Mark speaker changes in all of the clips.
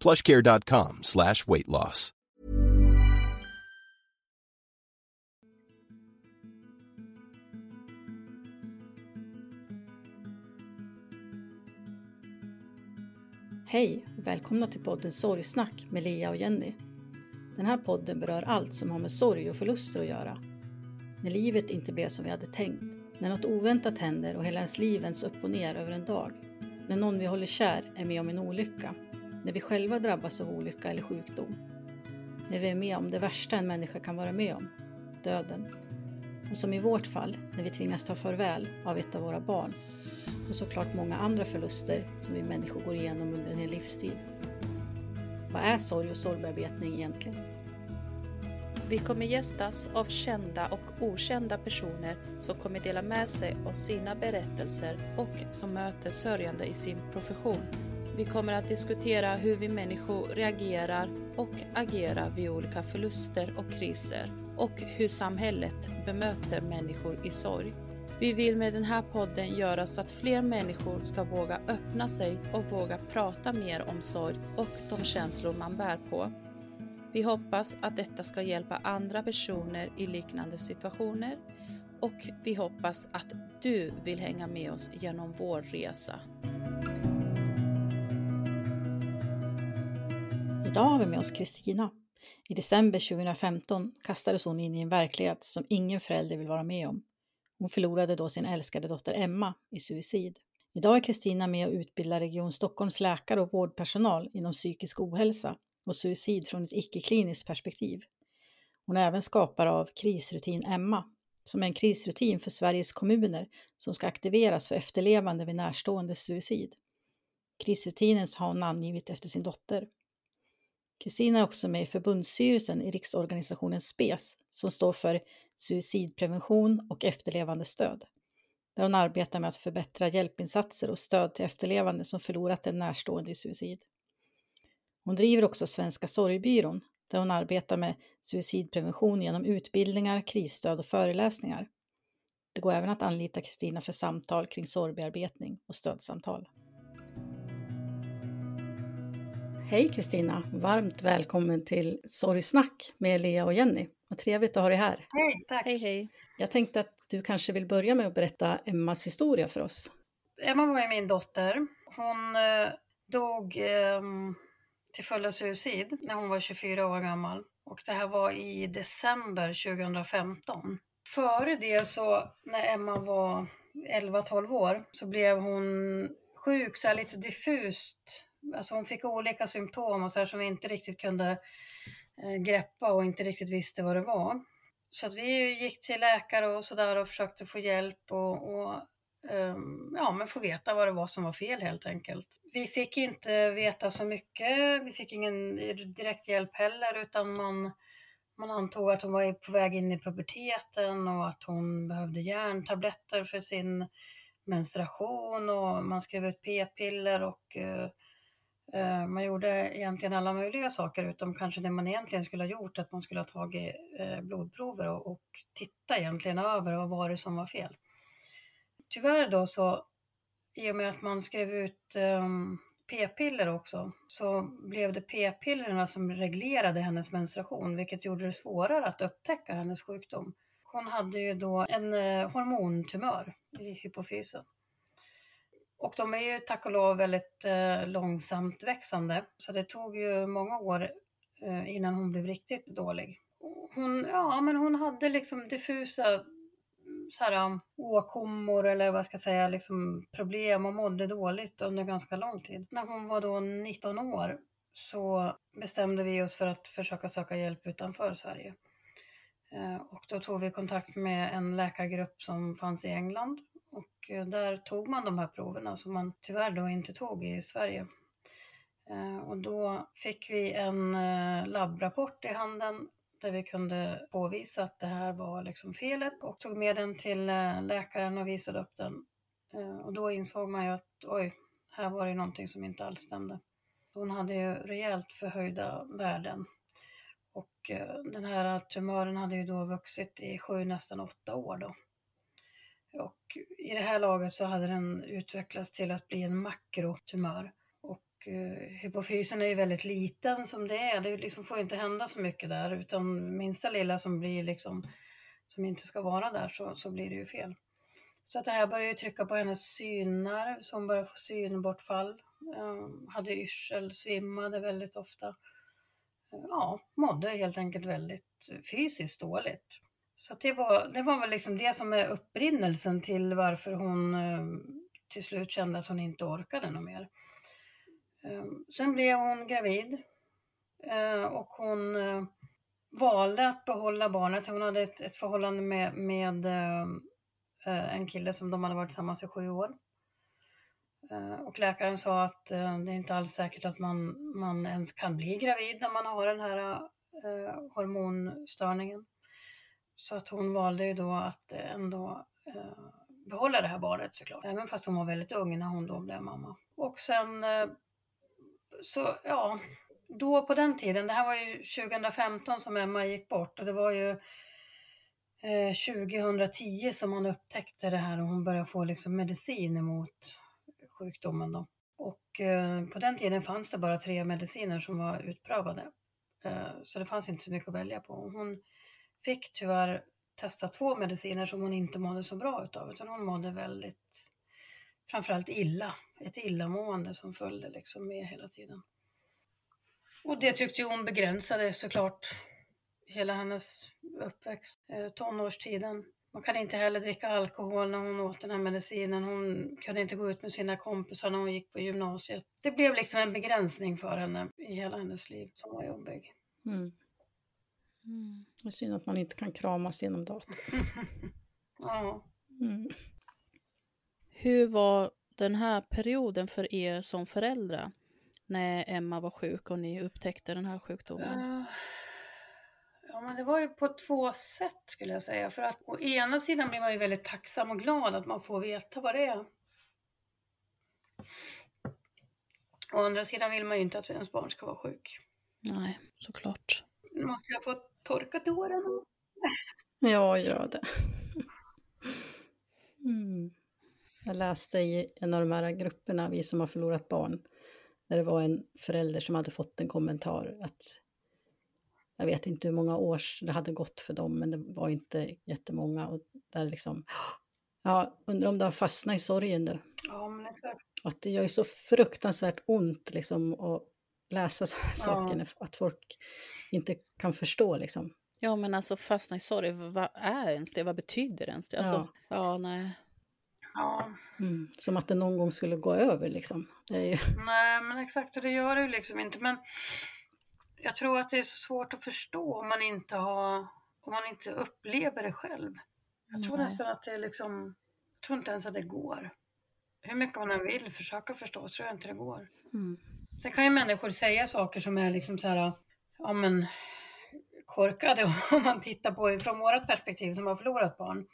Speaker 1: plushcare.com slash weight loss.
Speaker 2: Hej och välkomna till podden Sorgsnack med Lea och Jenny. Den här podden berör allt som har med sorg och förluster att göra. När livet inte blev som vi hade tänkt, när något oväntat händer och hela ens liv vänds upp och ner över en dag, när någon vi håller kär är med om en olycka, när vi själva drabbas av olycka eller sjukdom, när vi är med om det värsta en människa kan vara med om, döden. Och som i vårt fall, när vi tvingas ta farväl av ett av våra barn och såklart många andra förluster som vi människor går igenom under en hel livstid. Vad är sorg och sorgbearbetning egentligen?
Speaker 3: Vi kommer gästas av kända och okända personer som kommer dela med sig av sina berättelser och som möter sörjande i sin profession. Vi kommer att diskutera hur vi människor reagerar och agerar vid olika förluster och kriser och hur samhället bemöter människor i sorg. Vi vill med den här podden göra så att fler människor ska våga öppna sig och våga prata mer om sorg och de känslor man bär på. Vi hoppas att detta ska hjälpa andra personer i liknande situationer och vi hoppas att du vill hänga med oss genom vår resa.
Speaker 2: Idag har vi med oss Kristina. I december 2015 kastades hon in i en verklighet som ingen förälder vill vara med om. Hon förlorade då sin älskade dotter Emma i suicid. Idag är Kristina med och utbildar Region Stockholms läkare och vårdpersonal inom psykisk ohälsa och suicid från ett icke-kliniskt perspektiv. Hon är även skapare av Krisrutin Emma, som är en krisrutin för Sveriges kommuner som ska aktiveras för efterlevande vid närståendes suicid. Krisrutinen har hon namngivit efter sin dotter. Kristina är också med i förbundsstyrelsen i riksorganisationen SPES som står för suicidprevention och efterlevandestöd. Där hon arbetar med att förbättra hjälpinsatser och stöd till efterlevande som förlorat en närstående i suicid. Hon driver också Svenska sorgbyrån där hon arbetar med suicidprevention genom utbildningar, krisstöd och föreläsningar. Det går även att anlita Kristina för samtal kring sorgbearbetning och stödsamtal. Hej Kristina! Varmt välkommen till Sorgsnack med Lea och Jenny. Vad trevligt att ha dig här.
Speaker 4: Hej, tack!
Speaker 3: Hej hej!
Speaker 2: Jag tänkte att du kanske vill börja med att berätta Emmas historia för oss.
Speaker 4: Emma var ju min dotter. Hon eh, dog eh, till följd av suicid när hon var 24 år gammal. Och det här var i december 2015. Före det så, när Emma var 11-12 år, så blev hon sjuk, så här lite diffust alltså hon fick olika symptom och så här som vi inte riktigt kunde eh, greppa och inte riktigt visste vad det var. Så att vi gick till läkare och sådär och försökte få hjälp och, och um, ja, men få veta vad det var som var fel helt enkelt. Vi fick inte veta så mycket, vi fick ingen direkt hjälp heller utan man, man antog att hon var på väg in i puberteten och att hon behövde järntabletter för sin menstruation och man skrev ut p-piller och uh, Eh, man gjorde egentligen alla möjliga saker utom kanske det man egentligen skulle ha gjort, att man skulle ha tagit eh, blodprover och, och titta egentligen över vad var det som var fel. Tyvärr då så, i och med att man skrev ut um, p-piller också, så blev det p-pillerna som reglerade hennes menstruation, vilket gjorde det svårare att upptäcka hennes sjukdom. Hon hade ju då en eh, hormontumör i hypofysen. Och de är ju tack och lov väldigt eh, långsamt växande, så det tog ju många år eh, innan hon blev riktigt dålig. Hon, ja, men hon hade liksom diffusa så här, um, åkommor eller vad ska jag säga, liksom problem och mådde dåligt under ganska lång tid. När hon var då 19 år så bestämde vi oss för att försöka söka hjälp utanför Sverige. Eh, och då tog vi kontakt med en läkargrupp som fanns i England och eh, där tog man de här proverna som man tyvärr då inte tog i Sverige. Eh, och då fick vi en eh, labbrapport i handen där vi kunde påvisa att det här var liksom felet och tog med den till läkaren och visade upp den. Och då insåg man ju att oj, här var det någonting som inte alls stämde. Hon hade ju rejält förhöjda värden och den här tumören hade ju då vuxit i sju, nästan åtta år då. Och i det här laget så hade den utvecklats till att bli en makrotumör. Och eh, hypofysen är ju väldigt liten som det är. Det liksom får inte hända så mycket där utan minsta lilla som blir liksom som inte ska vara där så, så blir det ju fel. Så att det här började ju trycka på hennes synnerv så hon började få synbortfall. Eh, hade yrsel, svimmade väldigt ofta eh, ja, mådde helt enkelt väldigt fysiskt dåligt. Så det var, det var väl liksom det som är upprinnelsen till varför hon ehm, till slut kände att hon inte orkade något mer. Ehm, sen blev hon gravid eh, och hon eh, valde att behålla barnet. Hon hade ett, ett förhållande med, med ehm, eh, en kille som de hade varit tillsammans i sju år. Och läkaren sa att det är inte alls säkert att man, man ens kan bli gravid när man har den här hormonstörningen. Så att hon valde ju då att eh, ändå eh, behålla det här barnet såklart. Även fast hon var väldigt ung när hon då blev mamma. Och sen eh, så ja, då på den tiden, det här var ju 2015 som Emma gick bort och det var ju 2010 som man upptäckte det här och hon började få liksom medicin emot sjukdomen då. Och eh, på den tiden fanns det bara tre mediciner som var utprövade. Eh, så det fanns inte så mycket att välja på. Hon fick tyvärr testa två mediciner som hon inte mådde så bra utav utan hon mådde väldigt framförallt illa. Ett illamående som följde liksom med hela tiden. Och det tyckte hon begränsade såklart hela hennes uppväxt, eh, tonårstiden. Man kan inte heller dricka alkohol när hon åt den här medicinen. Hon kunde inte gå ut med sina kompisar när hon gick på gymnasiet. Det blev liksom en begränsning för henne i hela hennes liv som var jobbig. Mm.
Speaker 2: Mm. Det är synd att man inte kan kramas genom datorn.
Speaker 4: ja.
Speaker 3: Mm. Hur var den här perioden för er som föräldrar? När Emma var sjuk och ni upptäckte den här sjukdomen? Uh
Speaker 4: Ja, men det var ju på två sätt skulle jag säga. För att å ena sidan blir man ju väldigt tacksam och glad att man får veta vad det är. Å andra sidan vill man ju inte att ens barn ska vara sjuk.
Speaker 3: Nej, såklart.
Speaker 4: Måste jag få torka tårarna.
Speaker 2: Ja, gör det. Mm. Jag läste i en av de här grupperna, Vi som har förlorat barn, där det var en förälder som hade fått en kommentar att jag vet inte hur många år det hade gått för dem, men det var inte jättemånga. Och där liksom, ja, undrar om du har fastnat i sorgen nu.
Speaker 4: Ja, men exakt.
Speaker 2: Och att det gör ju så fruktansvärt ont liksom att läsa sådana ja. saker, att folk inte kan förstå liksom.
Speaker 3: Ja, men alltså fastna i sorg, vad är ens det? Vad betyder ens det? Alltså, ja. ja, nej.
Speaker 4: Ja.
Speaker 2: Mm, som att det någon gång skulle gå över liksom. Ju...
Speaker 4: Nej, men exakt, och det gör det ju liksom inte. Men jag tror att det är svårt att förstå om man inte har, om man inte upplever det själv. Jag tror Nej. nästan att det är liksom, jag tror inte ens att det går. Hur mycket man än vill försöka förstå så tror jag inte det går. Mm. Sen kan ju människor säga saker som är liksom så här, ja men korkade om man tittar på från vårt perspektiv som har förlorat barn.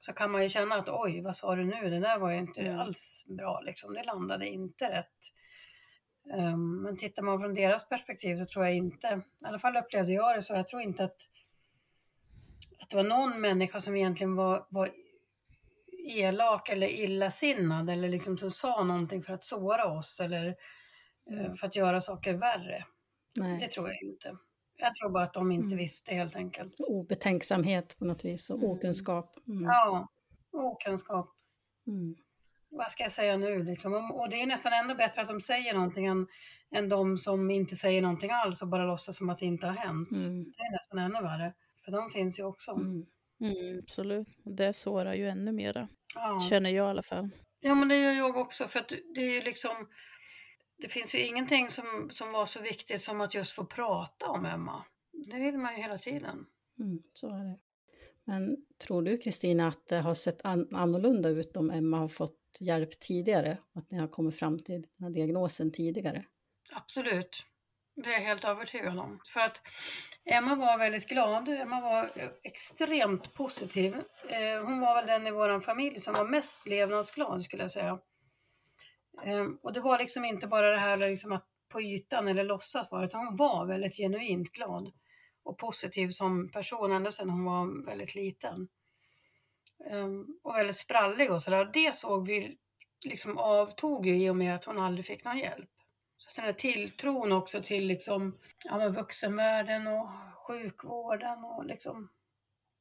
Speaker 4: Så kan man ju känna att oj, vad sa du nu? Det där var ju inte mm. alls bra liksom. Det landade inte rätt. Um, men tittar man från deras perspektiv så tror jag inte, i alla fall upplevde jag det så, jag tror inte att, att det var någon människa som egentligen var, var elak eller illasinnad eller liksom som sa någonting för att såra oss eller för att göra saker värre. Nej. Det tror jag inte. Jag tror bara att de inte mm. visste helt enkelt.
Speaker 2: Obetänksamhet på något vis och mm. okunskap.
Speaker 4: Mm. Ja, okunskap. Mm. Vad ska jag säga nu liksom? Och det är nästan ännu bättre att de säger någonting än, än de som inte säger någonting alls och bara låtsas som att det inte har hänt. Mm. Det är nästan ännu värre. För de finns ju också.
Speaker 3: Mm. Mm, absolut. Det sårar ju ännu mera. Ja. Känner jag i alla fall.
Speaker 4: Ja men det gör jag också för att det är ju liksom det finns ju ingenting som, som var så viktigt som att just få prata om Emma. Det vill man ju hela tiden.
Speaker 2: Mm, så är det. Men tror du Kristina att det har sett an annorlunda ut om Emma har fått hjälp tidigare? Att ni har kommit fram till den här diagnosen tidigare?
Speaker 4: Absolut. Det är jag helt övertygad om. För att Emma var väldigt glad. Emma var extremt positiv. Eh, hon var väl den i vår familj som var mest levnadsglad skulle jag säga. Ehm, och det var liksom inte bara det här liksom att på ytan eller låtsas vara, utan hon var väldigt genuint glad och positiv som person ända sedan hon var väldigt liten. Ehm, och väldigt sprallig och sådär. Det såg vi liksom avtog ju i och med att hon aldrig fick någon hjälp. Så den här tilltron också till liksom, ja, vuxenvärlden och sjukvården och liksom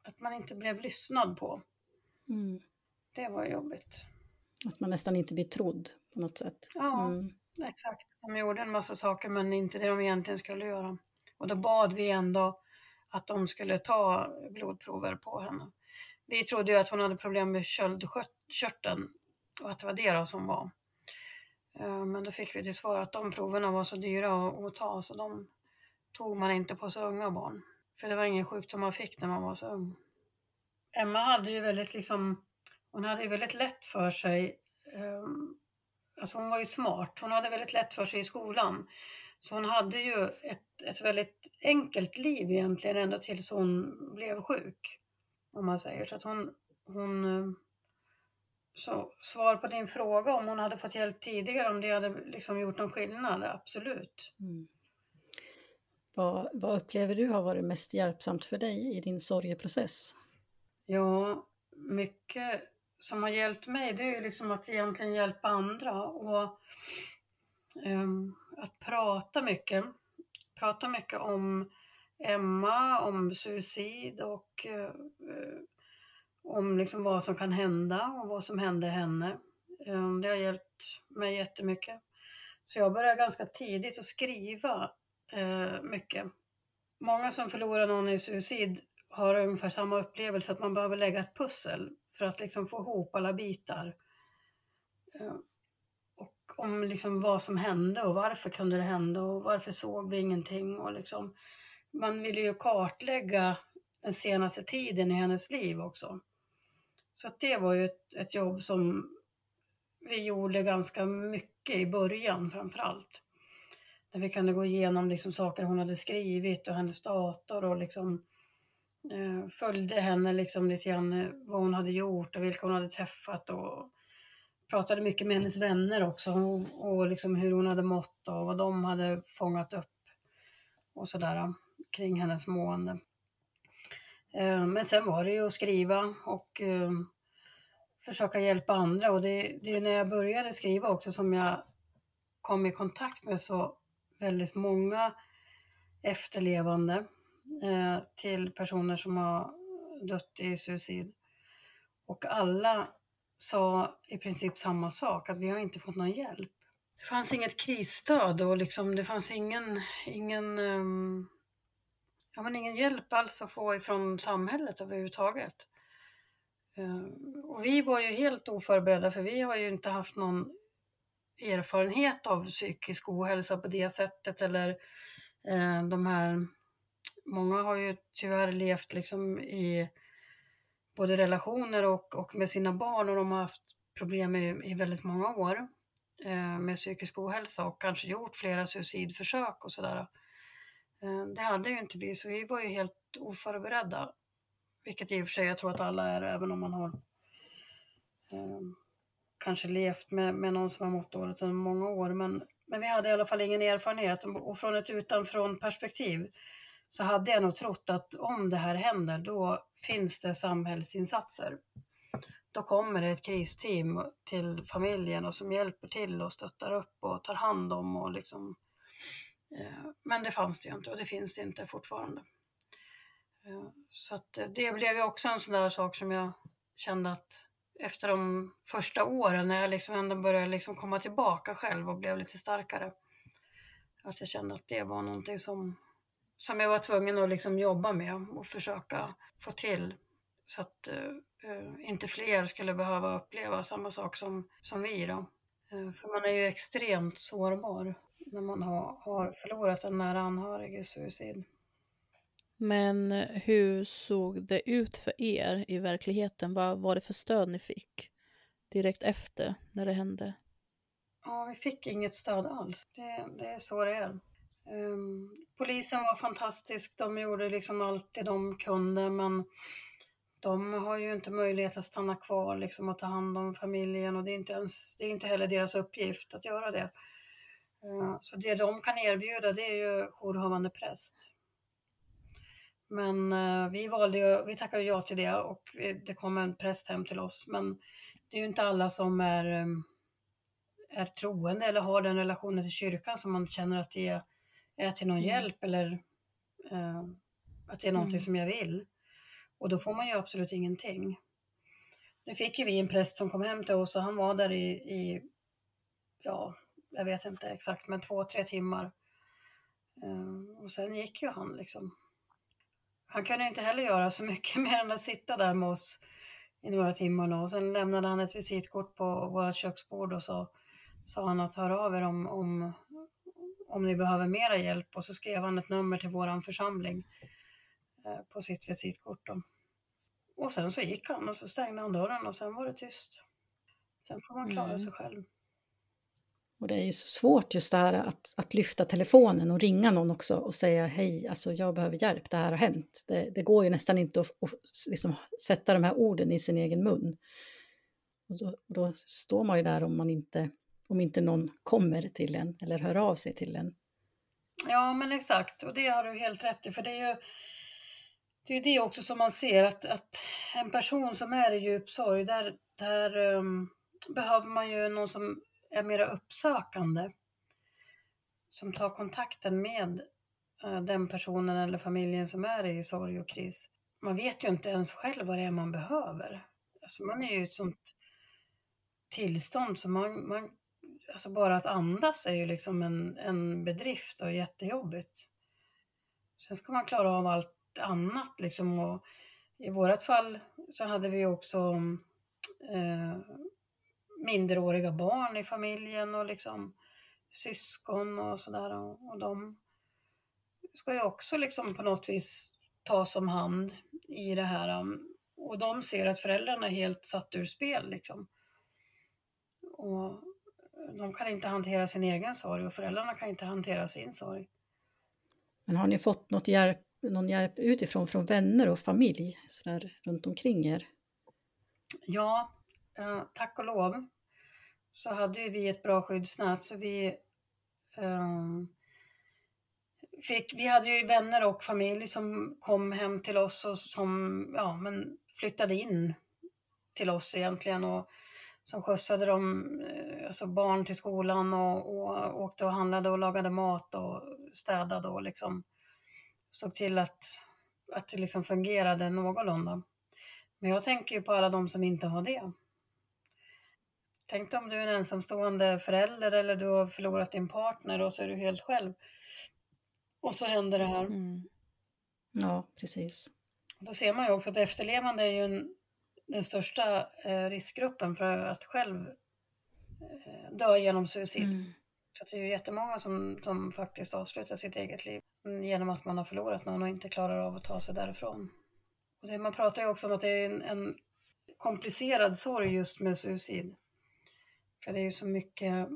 Speaker 4: att man inte blev lyssnad på. Mm. Det var jobbigt.
Speaker 2: Att man nästan inte blir trodd på något sätt.
Speaker 4: Ja, mm. exakt. De gjorde en massa saker men inte det de egentligen skulle göra. Och då bad vi ändå att de skulle ta blodprover på henne. Vi trodde ju att hon hade problem med köldkörteln och att det var det då som var. Eh, men då fick vi till svar att de proverna var så dyra att ta så de tog man inte på så unga barn. För det var ingen sjukdom man fick när man var så ung. Emma hade ju väldigt liksom, hon hade väldigt lätt för sig um, Alltså hon var ju smart. Hon hade väldigt lätt för sig i skolan. Så hon hade ju ett, ett väldigt enkelt liv egentligen ända tills hon blev sjuk. Om man säger så att hon, hon eh, så svar på din fråga om hon hade fått hjälp tidigare, om det hade liksom gjort någon skillnad, absolut. Mm.
Speaker 2: Vad, vad, upplever du har varit mest hjälpsamt för dig i din sorgeprocess?
Speaker 4: Ja, mycket som har hjälpt mig det är ju liksom att egentligen hjälpa andra och um, att prata mycket. Prata mycket om Emma, om suicid och uh, om liksom vad som kan hända och vad som hände henne. Um, det har hjälpt mig jättemycket. Så jag började ganska tidigt att skriva uh, mycket. Många som förlorar någon i suicid har ungefär samma upplevelse att man behöver lägga ett pussel för att liksom få ihop alla bitar. Eh, och om liksom vad som hände och varför kunde det hända och varför såg vi ingenting och liksom man ville ju kartlägga den senaste tiden i hennes liv också. Så att det var ju ett, ett jobb som vi gjorde ganska mycket i början framför allt. Där vi kunde gå igenom liksom saker hon hade skrivit och hennes dator och liksom Eh, Eh, följde henne liksom lite grann eh, vad hon hade gjort och vilka hon hade träffat och pratade mycket med hennes vänner också och, och liksom hur hon hade mått och vad de hade fångat upp och sådär eh, kring hennes mående. Men sen var det ju att skriva och försöka hjälpa andra och det, det är när jag började skriva också som jag kom i kontakt med så väldigt många efterlevande Eh, till personer som har dött i suicid. Och alla sa i princip samma sak, att vi har inte fått någon hjälp. Det fanns inget krisstöd och liksom, det fanns ingen, ingen, um, ja, men ingen hjälp alls att få ifrån samhället överhuvudtaget. Uh, och vi var ju helt oförberedda för vi har ju inte haft någon erfarenhet av psykisk ohälsa på det sättet eller uh, de här många har ju tyvärr levt liksom i både relationer och, och med sina barn och de har haft problem i, i väldigt många år eh, med psykisk ohälsa och kanske gjort flera suicidförsök och sådär. Eh, det hade ju inte vi, så vi var ju helt oförberedda. Vilket i och för sig jag tror att alla är, även om man har eh, kanske levt med, med någon som har mått dåligt under många år. Men, Men vi hade i alla fall ingen erfarenhet och från ett utanför perspektiv så hade jag nog trott att om det här händer, då finns det samhällsinsatser. Då kommer det ett kristeam till familjen och som hjälper till och stöttar upp och tar hand om och liksom. Eh, men det fanns det ju inte och det finns det inte fortfarande. Eh, så att eh, det blev ju också en sån där sak som jag kände att efter de första åren när jag liksom ändå började liksom komma tillbaka själv och blev lite starkare. Att jag kände att det var någonting som, som jag var tvungen att liksom jobba med och försöka få till. Så att uh, inte fler skulle behöva uppleva samma sak som, som vi då. Uh, för man är ju extremt sårbar när man har, har förlorat en nära anhörig i suicid.
Speaker 3: Men hur såg det ut för er i verkligheten? Vad var det för stöd ni fick direkt efter när det hände?
Speaker 4: Ja, vi fick inget stöd alls. Det, det är så det är. Um, polisen var fantastisk. De gjorde liksom allt det de kunde, men de har ju inte möjlighet att stanna kvar liksom, och ta hand om familjen och det är inte, ens, det är inte heller deras uppgift att göra det. Uh, så det de kan erbjuda det är ju jourhavande präst. Men uh, vi valde vi tackade ja till det och det kom en präst hem till oss. Men det är ju inte alla som är, um, är troende eller har den relationen till kyrkan som man känner att det är till någon mm. hjälp eller uh, att det är någonting mm. som jag vill. Och då får man ju absolut ingenting. Nu fick ju vi en präst som kom hem till oss och han var där i, i ja, jag vet inte exakt, men två, tre timmar. Uh, och sen gick ju han liksom. Han kunde inte heller göra så mycket mer än att sitta där med oss i några timmar och sen lämnade han ett visitkort på vårt köksbord och så sa han att hör av er om, om, om ni behöver mera hjälp och så skrev han ett nummer till våran församling eh, på sitt visitkort. Då. Och sen så gick han och så stängde han dörren och sen var det tyst. Sen får man klara mm. sig själv.
Speaker 2: Och det är ju så svårt just det här att, att lyfta telefonen och ringa någon också och säga hej, alltså jag behöver hjälp, det här har hänt. Det, det går ju nästan inte att, att liksom sätta de här orden i sin egen mun. Och då, och då, står man ju där om man inte, om inte någon kommer till en eller hör av sig till en.
Speaker 4: Ja, men exakt, och det har du helt rätt i, för det är ju det, är det också som man ser att, att en person som är i djup sorg, där, där um, behöver man ju någon som är mera uppsökande. Som tar kontakten med uh, den personen eller familjen som är i sorg och kris. Man vet ju inte ens själv vad det är man behöver. Alltså man är ju i ett sånt tillstånd så man, man alltså bara att andas är ju liksom en, en bedrift och jättejobbigt. Sen ska man klara av allt annat liksom och i vårat fall så hade vi också eh, minderåriga barn i familjen och liksom syskon och sådär. Och, och de ska ju också liksom på något vis tas om hand i det här. Um, och de ser att föräldrarna är helt satt ur spel liksom. Och de kan inte hantera sin egen sorg och föräldrarna kan inte hantera sin sorg.
Speaker 2: Men har ni fått något hjälp, någon hjälp utifrån från vänner och familj så där, runt omkring er?
Speaker 4: Ja, eh, tack och lov så hade vi ett bra skyddsnät så vi um, fick, vi hade ju vänner och familj som kom hem till oss och som ja, men flyttade in till oss egentligen och som skjutsade dem, eh, alltså barn till skolan och, och åkte och handlade och lagade mat och städade och liksom såg till att, att det liksom fungerade någorlunda. Men jag tänker ju på alla de som inte har det. Tänk om du är en ensamstående förälder eller du har förlorat din partner och så är du helt själv. Och så händer det här. Mm.
Speaker 2: Ja, precis.
Speaker 4: Då ser man ju också att efterlevande är ju en, den största eh, riskgruppen för att själv eh, dö genom suicid. Mm. Så det är ju jättemånga som, som faktiskt avslutar sitt eget liv genom att man har förlorat någon och inte klarar av att ta sig därifrån. Och det, man pratar ju också om att det är en, en komplicerad sorg just med suicid. För det är ju så mycket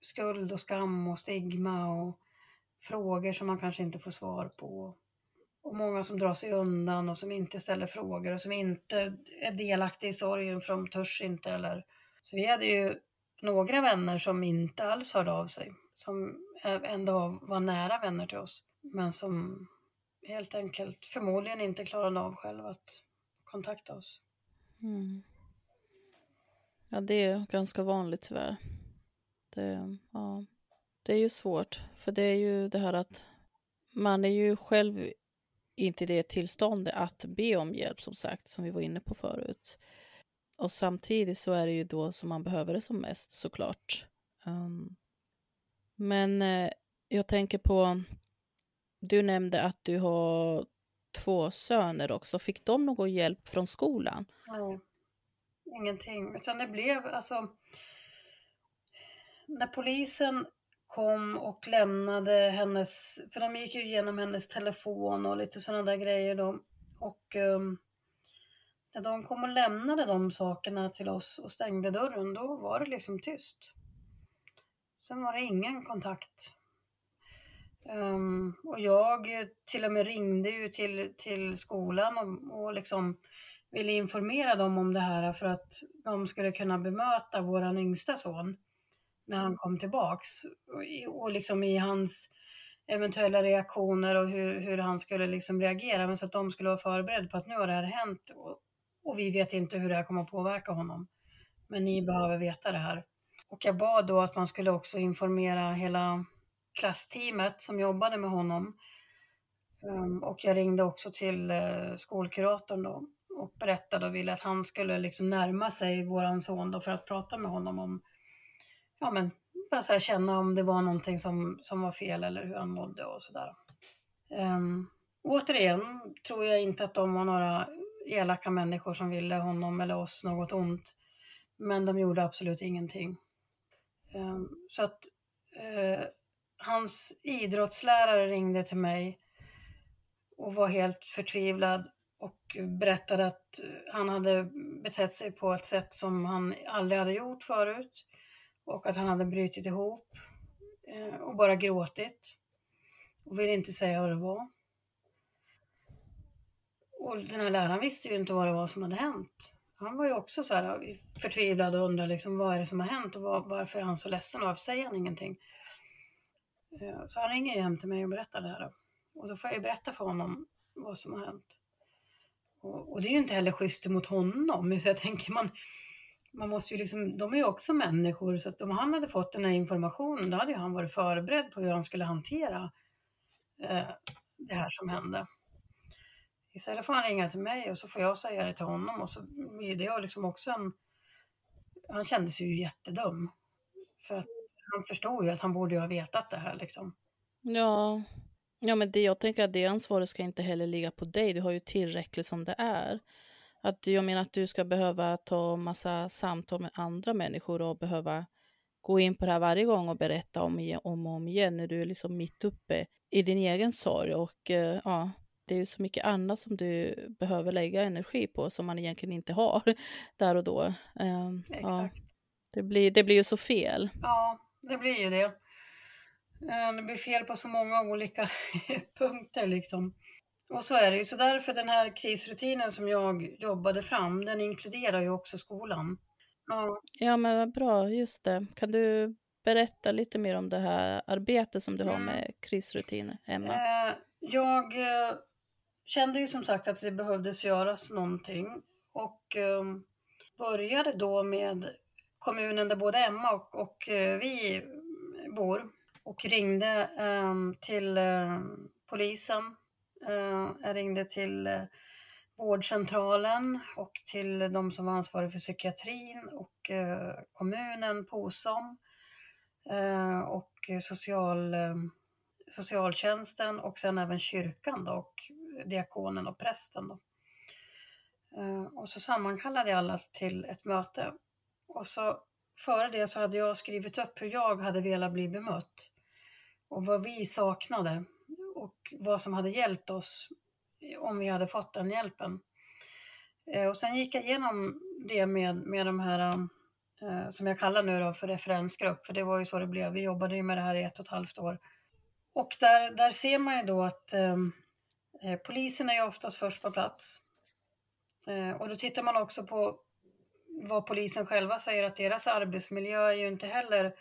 Speaker 4: skuld och skam och stigma och frågor som man kanske inte får svar på. Och många som drar sig undan och som inte ställer frågor och som inte är delaktiga i sorgen för de törs inte eller. Så vi hade ju några vänner som inte alls hörde av sig. som ändå var nära vänner till oss, men som helt enkelt förmodligen inte klarade av själv att kontakta oss.
Speaker 3: Mm. Ja, det är ganska vanligt tyvärr. Det, ja, det är ju svårt, för det är ju det här att man är ju själv inte det tillståndet att be om hjälp, som sagt, som vi var inne på förut. Och samtidigt så är det ju då som man behöver det som mest, såklart. Um, men eh, jag tänker på, du nämnde att du har två söner också. Fick de någon hjälp från skolan?
Speaker 4: Nej, ingenting. Utan det blev alltså... När polisen kom och lämnade hennes, för de gick ju igenom hennes telefon och lite sådana där grejer då. Och um, när de kom och lämnade de sakerna till oss och stängde dörren, då var det liksom tyst. Sen var det ingen kontakt. Um, och jag till och med ringde ju till, till skolan och, och liksom ville informera dem om det här för att de skulle kunna bemöta våran yngsta son när han kom tillbaks. Och, och liksom i hans eventuella reaktioner och hur, hur han skulle liksom reagera. Men så att de skulle vara förberedda på att nu har det här hänt och, och vi vet inte hur det här kommer att påverka honom. Men ni behöver veta det här. Och jag bad då att man skulle också informera hela klassteamet som jobbade med honom. Ehm, och jag ringde också till eh, skolkuratorn då och berättade och ville att han skulle liksom närma sig våran son då för att prata med honom om, ja men, bara så känna om det var någonting som, som var fel eller hur han mådde och sådär. Um, återigen tror jag inte att de var några elaka människor som ville honom eller oss något ont. Men de gjorde absolut ingenting. Um, så att uh, hans idrottslärare ringde till mig och var helt förtvivlad och berättade att han hade betett sig på ett sätt som han aldrig hade gjort förut och att han hade brutit ihop eh, och bara gråtit och ville inte säga vad det var. Och den här läraren visste ju inte vad det var som hade hänt. Han var ju också så här eh, förtvivlad och undrade liksom vad är det som har hänt och varför är han så ledsen och varför säger han ingenting? Eh, så han ringer ju hem till mig och berättar det här. Och då får jag ju berätta för honom vad som har hänt. Och, och det är ju inte heller schysst mot honom. Så jag tänker man, man måste ju liksom, de är ju också människor så att om han hade fått den här informationen då hade ju han varit förberedd på hur han skulle hantera eh, det här som hände. Istället får han ringa till mig och så får jag säga det till honom och så är det liksom också en... Han kände sig ju jättedum. För att han förstod ju att han borde ha vetat det här liksom.
Speaker 3: Ja, ja men det, jag tänker att det ansvaret ska inte heller ligga på dig. Du har ju tillräckligt som det är. Att jag menar att du ska behöva ta massa samtal med andra människor och behöva gå in på det här varje gång och berätta om, om och om igen när du är liksom mitt uppe i din egen sorg. Och uh, ja, det är ju så mycket annat som du behöver lägga energi på som man egentligen inte har där och då. Um. Ja, det, blir, det blir ju så fel.
Speaker 4: Ja, det blir ju det. Eh, det blir fel på så många olika punkter liksom. Och så är det ju. Så därför den här krisrutinen som jag jobbade fram, den inkluderar ju också skolan.
Speaker 3: Ja, ja men vad bra, just det. Kan du berätta lite mer om det här arbetet som du har
Speaker 4: Mm.
Speaker 3: med krisrutiner, Emma?
Speaker 4: Eh, Jag eh, kände ju som sagt att det behövdes göras någonting och eh, började då med kommunen där både Emma och, och eh, vi bor och ringde eh, till eh, polisen. Eh, jag ringde till eh, vårdcentralen och till de som var ansvariga för psykiatrin och eh, kommunen, POSOM och social, socialtjänsten och sen även kyrkan då, och diakonen och prästen. Då. Och så sammankallade jag alla till ett möte. Och så före det så hade jag skrivit upp hur jag hade velat bli bemött och vad vi saknade och vad som hade hjälpt oss om vi hade fått den hjälpen. Eh, och sen gick jag igenom det med, med de här eh, som jag kallar nu då för referensgrupp, för det var ju så det blev. Vi jobbade ju med det här i ett och ett halvt år. Och där, där ser man ju då att eh, eh, polisen är ju oftast först på plats. Eh, och då tittar man också på vad polisen själva säger att deras arbetsmiljö är ju inte heller eh,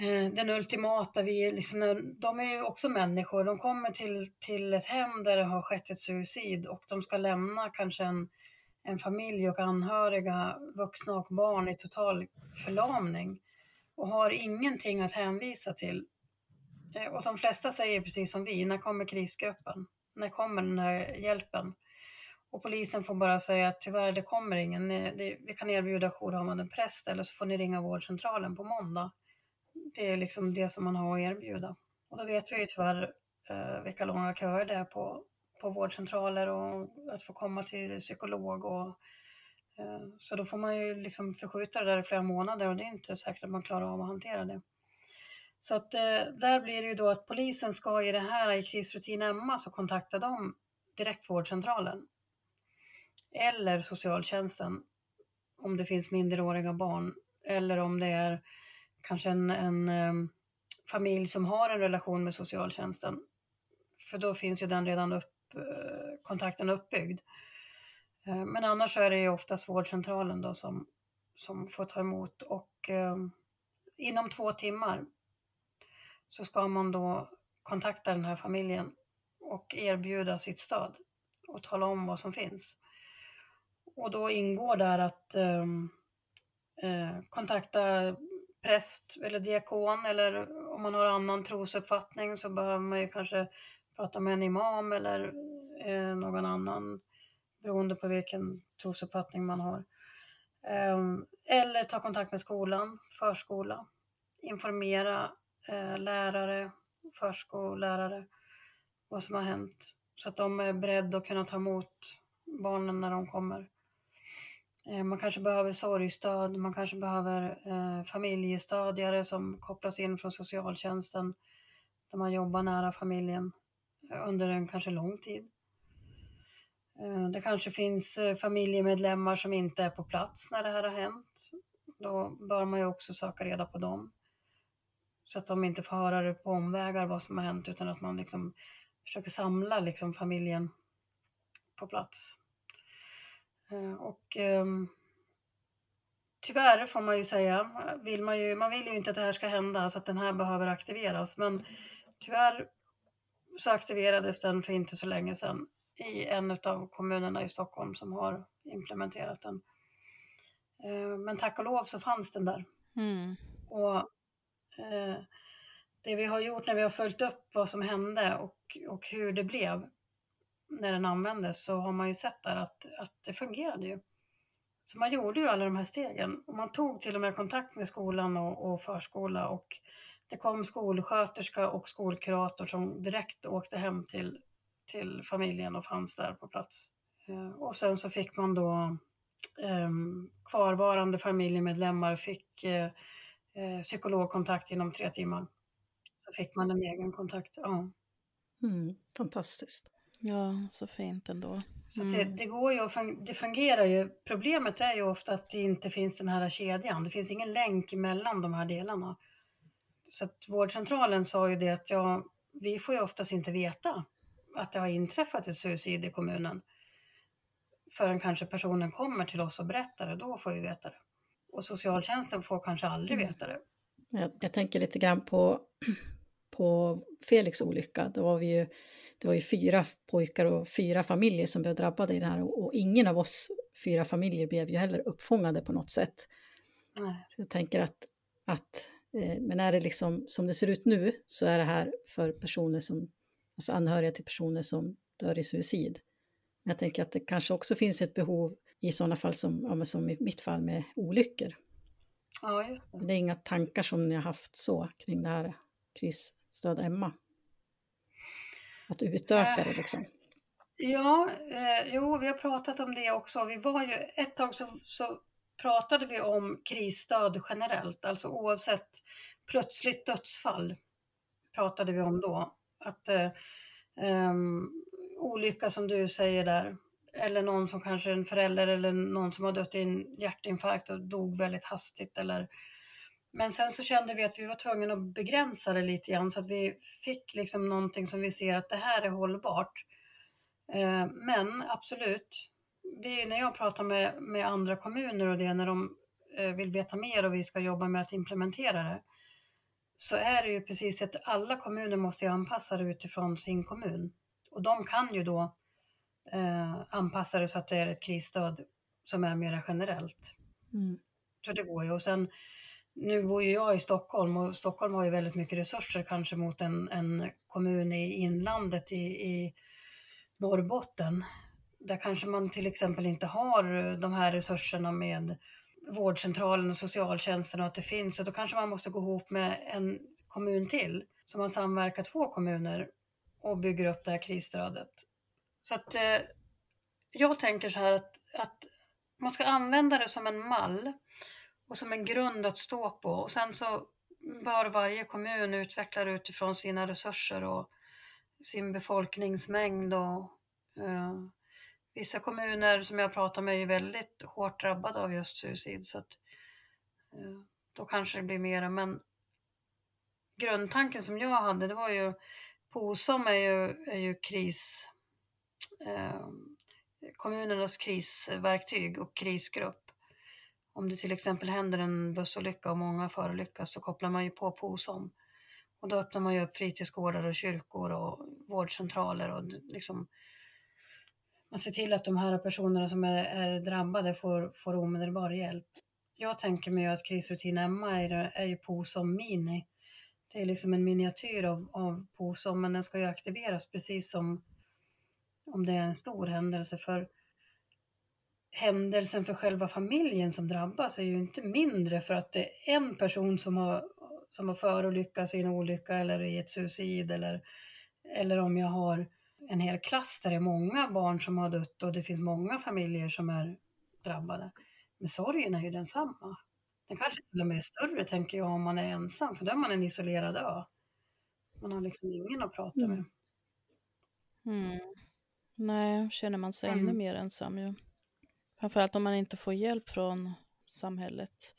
Speaker 4: Eh, den ultimata, vi, liksom, eh, de är ju också människor, de kommer till, till ett hem där det har skett ett suicid och de ska lämna kanske en, en familj och anhöriga, vuxna och barn i total förlamning och har ingenting att hänvisa till. Eh, och de flesta säger precis som vi, när kommer krisgruppen? När kommer den här hjälpen? Och polisen får bara säga att tyvärr, det kommer ingen. Vi kan erbjuda jourhavande präst eller så får ni ringa vårdcentralen på måndag. Det är liksom det som man har att erbjuda. Och då vet vi ju tyvärr eh, vilka långa köer det är på, på vårdcentraler och att få komma till psykolog. Och, eh, så då får man ju liksom förskjuta det där i flera månader och det är inte säkert att man klarar av att hantera det. Så att eh, där blir det ju då att polisen ska i det här i krisrutin Emma så kontaktar de direkt vårdcentralen eller socialtjänsten om det finns minderåriga barn eller om det är kanske en, en um, familj som har en relation med socialtjänsten. För då finns ju den redan upp, uh, kontakten uppbyggd. Uh, men annars är det ju oftast vårdcentralen då som, som får ta emot och uh, inom två timmar så ska man då kontakta den här familjen och erbjuda sitt stöd och tala om vad som finns. Och då ingår där att eh, kontakta präst eller diakon eller om man har annan trosuppfattning så behöver man ju kanske prata med en imam eller eh, någon annan beroende på vilken trosuppfattning man har. Eh, eller ta kontakt med skolan, förskola, informera eh, lärare, förskollärare vad som har hänt så att de är beredda att kunna ta emot barnen när de kommer. Eh, man kanske behöver sorgstöd, man kanske behöver eh, familjestödjare som kopplas in från socialtjänsten där man jobbar nära familjen eh, under en kanske lång tid. Eh, det kanske finns eh, familjemedlemmar som inte är på plats när det här har hänt. Då bör man ju också söka reda på dem. Så att de inte får höra det på omvägar vad som har hänt utan att man liksom försöker samla liksom familjen på plats. Eh, och um, tyvärr får man ju säga, vill man, ju, man vill ju inte att det här ska hända så att den här behöver aktiveras. Men tyvärr så aktiverades den för inte så länge sedan i en av kommunerna i Stockholm som har implementerat den. Uh, men tack och lov så fanns den där. Mm. Och uh, det vi har gjort när vi har följt upp vad som hände och, och hur det blev när den användes så har man ju sett där att, att det fungerade ju. Så man gjorde ju alla de här stegen och man tog till och med kontakt med skolan och, och förskola och det kom skolsköterska och skolkurator som direkt åkte hem till, till familjen och fanns där på plats. Eh, och sen så fick man då eh, kvarvarande familjemedlemmar fick eh, eh, psykologkontakt inom tre timmar. Så fick man en egen kontakt. Ja.
Speaker 2: Mm, fantastiskt.
Speaker 3: Ja, så fint ändå.
Speaker 4: Så det, mm. det, går ju, det fungerar ju. Problemet är ju ofta att det inte finns den här kedjan. Det finns ingen länk mellan de här delarna. Så att vårdcentralen sa ju det att ja, vi får ju oftast inte veta att det har inträffat ett suicid i kommunen förrän kanske personen kommer till oss och berättar det, då får vi veta det. Och socialtjänsten får kanske aldrig mm. veta det.
Speaker 2: Jag, jag tänker lite grann på, på Felix olycka, då var vi ju det var ju fyra pojkar och fyra familjer som blev drabbade i det här och, och ingen av oss fyra familjer blev ju heller uppfångade på något sätt. Nej. Så jag tänker att, att eh, men är det liksom som det ser ut nu så är det här för personer som, alltså anhöriga till personer som dör i suicid. Men jag tänker att det kanske också finns ett behov i sådana fall som, ja, som i mitt fall med olyckor.
Speaker 4: Ja,
Speaker 2: det. det är inga tankar som ni har haft så kring det här krisstöd Emma? Att utöka det liksom?
Speaker 4: Ja, eh, jo, vi har pratat om det också. Vi var ju, ett tag så, så pratade vi om krisstöd generellt, alltså oavsett plötsligt dödsfall pratade vi om då. Att eh, um, olycka som du säger där, eller någon som kanske en förälder eller någon som har dött i en hjärtinfarkt och dog väldigt hastigt eller men sen så kände vi att vi var tvungna att begränsa det lite grann så att vi fick liksom någonting som vi ser att det här är hållbart. Eh, men absolut, det är när jag pratar med, med andra kommuner och det när de eh, vill veta mer och vi ska jobba med att implementera det. så är det ju precis att alla kommuner måste ju anpassa det utifrån sin kommun. Och de kan ju då eh, anpassa det så att det är ett krisstöd som är mer generellt.
Speaker 2: Mm.
Speaker 4: Så det går ju. Och sen, nu bor ju jag i Stockholm och Stockholm har ju väldigt mycket resurser kanske mot en, en kommun i inlandet i, i Norrbotten. Där kanske man till exempel inte har eh, de här resurserna med vårdcentralen och socialtjänsten och att det finns. Så då kanske man måste gå ihop med en kommun till. Så man samverkar två kommuner och bygger upp det här krisstödet. Så att eh, jag tänker så här att, att man ska använda det som en mall och som en grund att stå på. Och sen så bör varje kommun utveckla det utifrån sina resurser och sin befolkningsmängd. Och, eh, vissa kommuner som jag pratar med är väldigt hårt drabbade av just suicid. Så att, eh, då kanske det blir mera. Men grundtanken som jag hade, det var ju POSOM är ju, är ju kris, eh, kommunernas krisverktyg och krisgrupp. Om det till exempel händer en bussolycka och många förolyckas så kopplar man ju på POSOM. Och då öppnar man ju upp fritidsgårdar och kyrkor och vårdcentraler och liksom man ser till att de här personerna som är, är drabbade får, får omedelbar hjälp. Jag tänker mig att krisrutin Emma är, är ju POSOM Mini. Det är liksom en miniatyr av, av POSOM men den ska ju aktiveras precis som om det är en stor händelse. För händelsen för själva familjen som drabbas är ju inte mindre för att det är en person som har, som har förolyckats i en olycka eller i ett suicid eller, eller om jag har en hel klass där det är många barn som har dött och det finns många familjer som är drabbade. Men sorgen är ju densamma. Den kanske till och med är större tänker jag om man är ensam för då är man en isolerad ö. Man har liksom ingen att prata med.
Speaker 3: Mm. Nej, känner man sig
Speaker 4: Mm.
Speaker 3: ännu mer ensam ju. Framförallt om man inte får hjälp från samhället.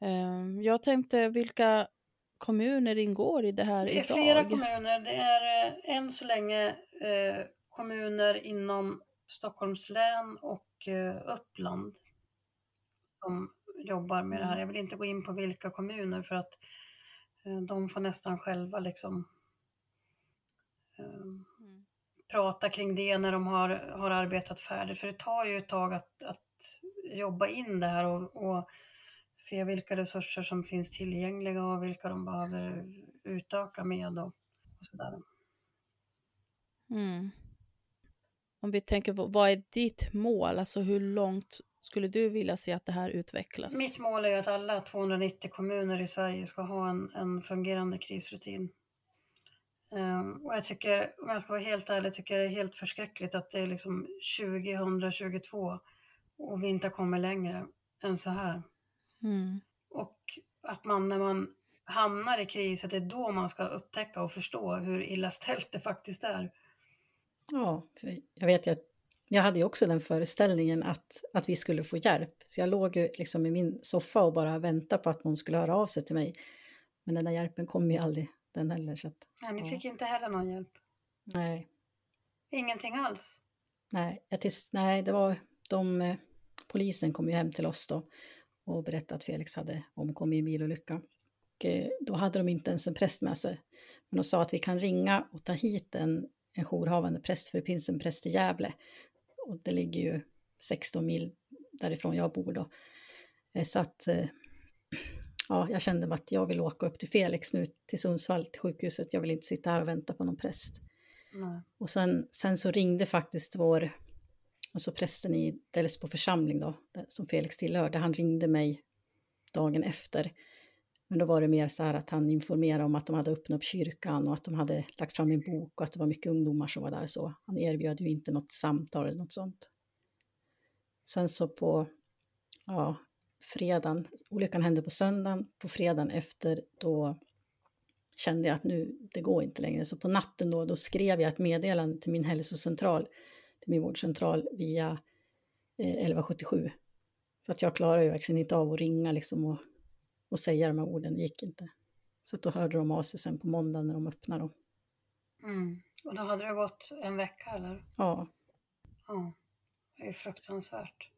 Speaker 3: Ehm, Jag tänkte, vilka kommuner ingår i det här
Speaker 4: Det är
Speaker 3: idag?
Speaker 4: flera kommuner. Det är eh, än så länge eh, kommuner inom Stockholms län och eh, Uppland som jobbar med det här. Jag vill inte gå in på vilka kommuner för att de får nästan själva liksom eh, prata kring det när de har, har arbetat färdigt. För det tar ju ett tag att, att jobba in det här och, och se vilka resurser som finns tillgängliga och vilka de behöver utöka med och, och sådär.
Speaker 3: Mm. Om vi tänker, vad är ditt mål? Alltså hur långt skulle du vilja se att det här utvecklas?
Speaker 4: Mitt mål är ju att alla 290 kommuner i Sverige ska ha en, en fungerande krisrutin. Ehm, och jag tycker, om jag ska vara helt ärlig, tycker jag det är helt förskräckligt att det är liksom 2022 och vi inte kommit längre än så här.
Speaker 3: Mm.
Speaker 4: Och att man när man hamnar i kris, att det är då man ska upptäcka och förstå hur illa ställt det faktiskt är.
Speaker 2: Ja, jag vet ju att jag hade ju också den föreställningen att, att vi skulle få hjälp. Så jag låg ju liksom i min soffa och bara väntade på att någon skulle höra av sig till mig. Men den där hjälpen kom ju aldrig den heller. Så att,
Speaker 4: Nej, ni
Speaker 2: Ja.
Speaker 4: fick inte heller någon hjälp.
Speaker 2: nej,
Speaker 4: Ingenting alls.
Speaker 2: nej, tills, nej, det var de, eh, polisen kom ju hem till oss då och berättade att Felix hade omkommit i en bilolycka. Och eh, då hade de inte ens en präst med sig. Men de sa att vi kan ringa och ta hit en, en jourhavande präst, för det finns en präst i Gävle. Och det ligger ju 16 mil därifrån jag bor då. Eh, Så att ja, jag kände att jag vill åka upp till Felix nu, till Sundsvall, till sjukhuset. Jag vill inte sitta här och vänta på någon präst.
Speaker 4: Nej.
Speaker 2: Och sen, sen så ringde faktiskt vår, alltså prästen i Delsbo församling då, som Felix tillhörde, han ringde mig dagen efter. Men då var det mer så här att han informerade om att de hade öppnat upp kyrkan och att de hade lagt fram en bok och att det var mycket ungdomar som var där. Så han erbjöd ju inte något samtal eller något sånt. Sen så på ja, fredagen, olyckan hände på söndagen, på fredagen efter då kände jag att nu, det går inte längre. Så på natten då, då skrev jag ett meddelande till min hälsocentral, till min vårdcentral via eh, 1177. För att jag klarar ju verkligen inte av att ringa liksom och, och säga de här orden, det gick inte. Så att då hörde de av sig sen på måndagen när de öppnade dem.
Speaker 4: Mm. Och då hade det gått en vecka eller?
Speaker 2: Ja,
Speaker 4: Ja. Det är fruktansvärt.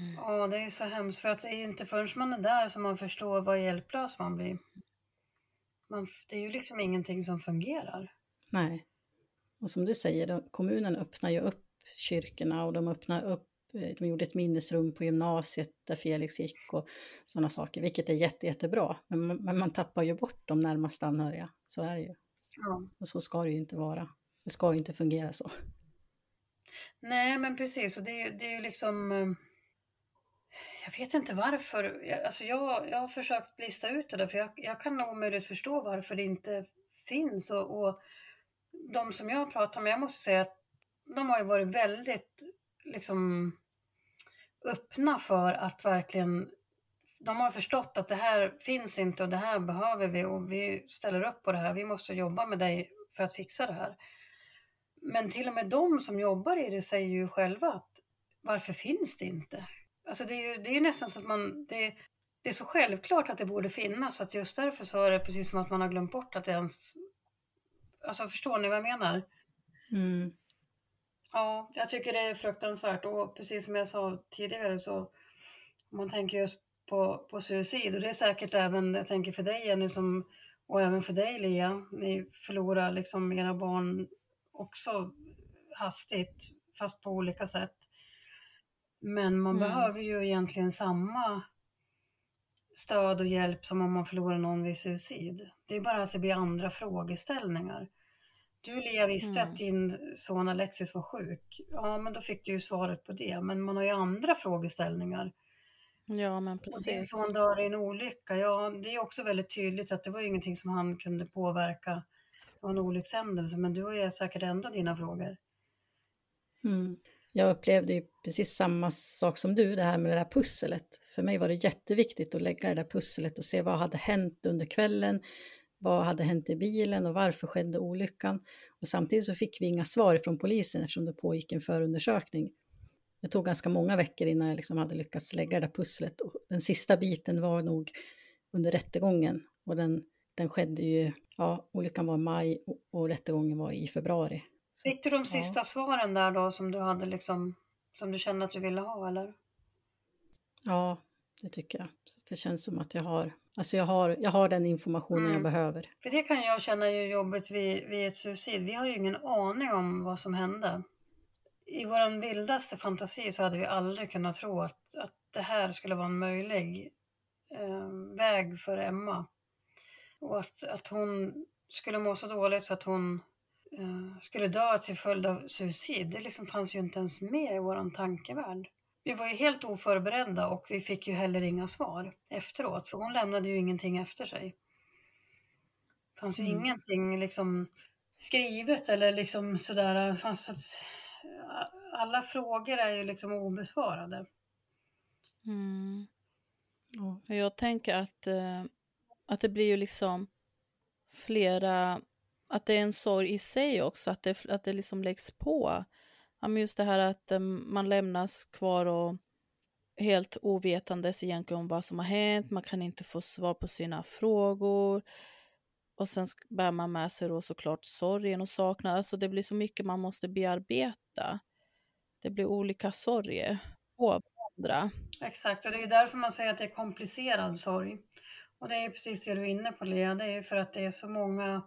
Speaker 3: Mm.
Speaker 4: Ja, det är så hemskt för att det är inte förrän man är där som man förstår vad hjälplös man blir. man, det är ju liksom ingenting som fungerar.
Speaker 2: Nej. Och som du säger, då, kommunen öppnar ju upp kyrkorna och de öppnar upp eh, de gjorde ett minnesrum på gymnasiet där Felix gick och sådana saker, vilket är jätte, jättebra. Men man, men man tappar ju bort de närmaste anhöriga, så är det ju.
Speaker 4: Ja.
Speaker 2: Och så ska det ju inte vara. Det ska ju inte fungera så.
Speaker 4: Nej, men precis. Och det, det är ju liksom... Jag vet inte varför. Jag- Alltså jag, jag har försökt lista ut det där, för jag, jag kan omöjligt förstå varför det inte finns. Och, och de som jag har pratat med, jag måste säga att de har ju varit väldigt liksom öppna för att verkligen de har förstått att det här finns inte och det här behöver vi och vi ställer upp på det här. Vi måste jobba med dig för att fixa det här. Men till och med de som jobbar i det säger ju själva att varför finns det inte? Alltså det är ju, det är nästan så att man, det, det är så självklart att det borde finnas att just därför så är det precis som att man har glömt bort att det ens, alltså förstår ni vad jag menar?
Speaker 2: Mm.
Speaker 4: Ja, jag tycker det är fruktansvärt och precis som jag sa tidigare så om man tänker just på, på suicid och det är säkert även, jag tänker för dig Jenny som, och även för dig Lia, ni förlorar liksom era barn också hastigt fast på olika sätt. Men man
Speaker 2: Mm.
Speaker 4: behöver ju egentligen samma stöd och hjälp som om man förlorar någon vid suicid. Det är bara att det blir andra frågeställningar. Du Lia visste
Speaker 3: Mm.
Speaker 4: att din son Alexis var sjuk. Ja, men då fick du ju svaret på det. Men man har ju andra frågeställningar.
Speaker 3: Ja, men
Speaker 4: Och din
Speaker 3: precis.
Speaker 4: son dör i en olycka. Ja, det är också väldigt tydligt att det var ju ingenting som han kunde påverka. Det var en olyckshändelse, men du har ju säkert ändå dina frågor.
Speaker 2: Mm. Jag upplevde ju precis samma sak som du, det här med det där pusslet. För mig var det jätteviktigt att lägga det där pusslet och se vad hade hänt under kvällen, vad hade hänt i bilen och varför skedde olyckan. Och samtidigt så fick vi inga svar från polisen eftersom det pågick en förundersökning. Det tog ganska många veckor innan jag liksom hade lyckats lägga det där pusslet. Och den sista biten var nog under rättegången. Och den, den skedde ju, ja, olyckan var i maj och, och rättegången var i februari.
Speaker 4: Fick du de sista svaren där då som du hade liksom, som du kände att du ville ha eller?
Speaker 2: Ja, det tycker jag. Så det känns som att jag har, alltså jag har, jag har den informationen jag
Speaker 4: Mm.
Speaker 2: behöver.
Speaker 4: För det kan jag känna är jobbigt vid, vid ett suicid. Vi har ju ingen aning om vad som hände. I vår vildaste fantasi så hade vi aldrig kunnat tro att, att det här skulle vara en möjlig eh, väg för Emma. Och att, att hon skulle må så dåligt så att hon skulle dö till följd av suicid. Det liksom fanns ju inte ens med i vår tankevärld. Vi var ju helt oförberedda och vi fick ju heller inga svar efteråt. För hon lämnade ju ingenting efter sig. Det fanns ju
Speaker 2: Mm.
Speaker 4: ingenting liksom skrivet eller liksom sådär. Fanns att, alla frågor är ju liksom obesvarade.
Speaker 3: Mm. Jag tänker att, eh, att det blir ju liksom flera, att det är en sorg i sig också, att det, att det liksom läggs på. Ja, men just det här att um, man lämnas kvar och helt ovetandes egentligen om vad som har hänt, man kan inte få svar på sina frågor. Och sen bär man med sig då såklart sorgen och saknaden. Alltså det blir så mycket man måste bearbeta. Det blir olika sorger på varandra.
Speaker 4: Exakt, och det är därför man säger att det är komplicerad sorg. Och det är precis det du är inne på Lea, det är ju för att det är så många,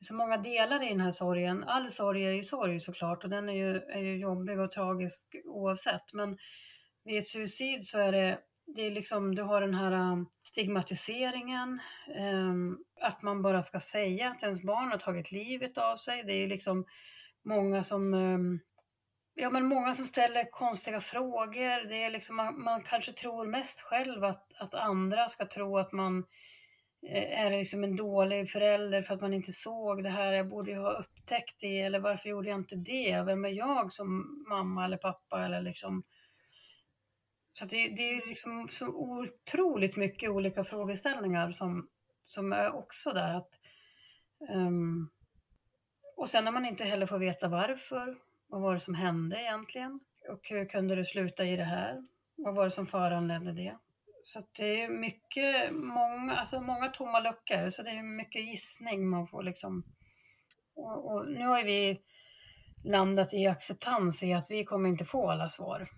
Speaker 4: det är så många delar i den här sorgen. All sorg är ju sorg såklart och den är ju, är ju jobbig och tragisk oavsett. Men vid ett suicid så är det, det är liksom, du har den här um, stigmatiseringen, ehm, att man bara ska säga att ens barn har tagit livet av sig. Det är ju liksom många som ehm, Ja, men många som ställer konstiga frågor. Det är liksom, man, man kanske tror mest själv att, att andra ska tro att man Eh, är är liksom en dålig förälder för att man inte såg det här. Jag borde ju ha upptäckt det. Eller varför gjorde jag inte det? Vem är jag som mamma eller pappa? Eller liksom. Så att det, det är liksom så otroligt mycket olika frågeställningar som, som är också där. att um, Och sen när man inte heller får veta varför. Vad var det som hände egentligen? Och hur kunde det sluta i det här? Vad var det som föranledde det? Så att det är mycket, många, alltså många tomma luckor, så det är mycket gissning man får liksom. Och, och nu har ju vi landat i acceptans i att vi kommer inte få alla svar.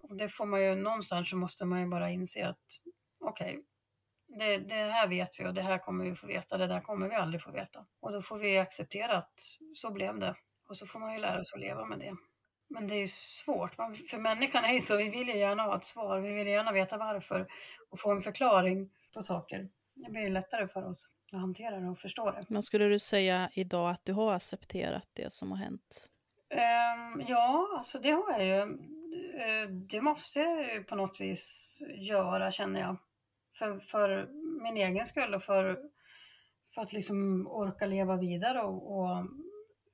Speaker 4: Och det får man ju, någonstans så måste man ju bara inse att okej, det, det här vet vi och det här kommer vi få veta, det där kommer vi aldrig få veta. Och då får vi acceptera att så blev det. Och så får man ju lära sig att leva med det. Men det är ju svårt, man, för människan är ju så, vi vill ju gärna ha ett svar, vi vill gärna veta varför och få en förklaring på saker. Det blir lättare för oss att hantera det och förstå det.
Speaker 3: Men skulle du säga idag att du har accepterat det som har hänt?
Speaker 4: Um, ja, alltså det har jag ju. Uh, det måste jag ju på något vis göra känner jag. För, för min egen skull och för, för att liksom orka leva vidare och, och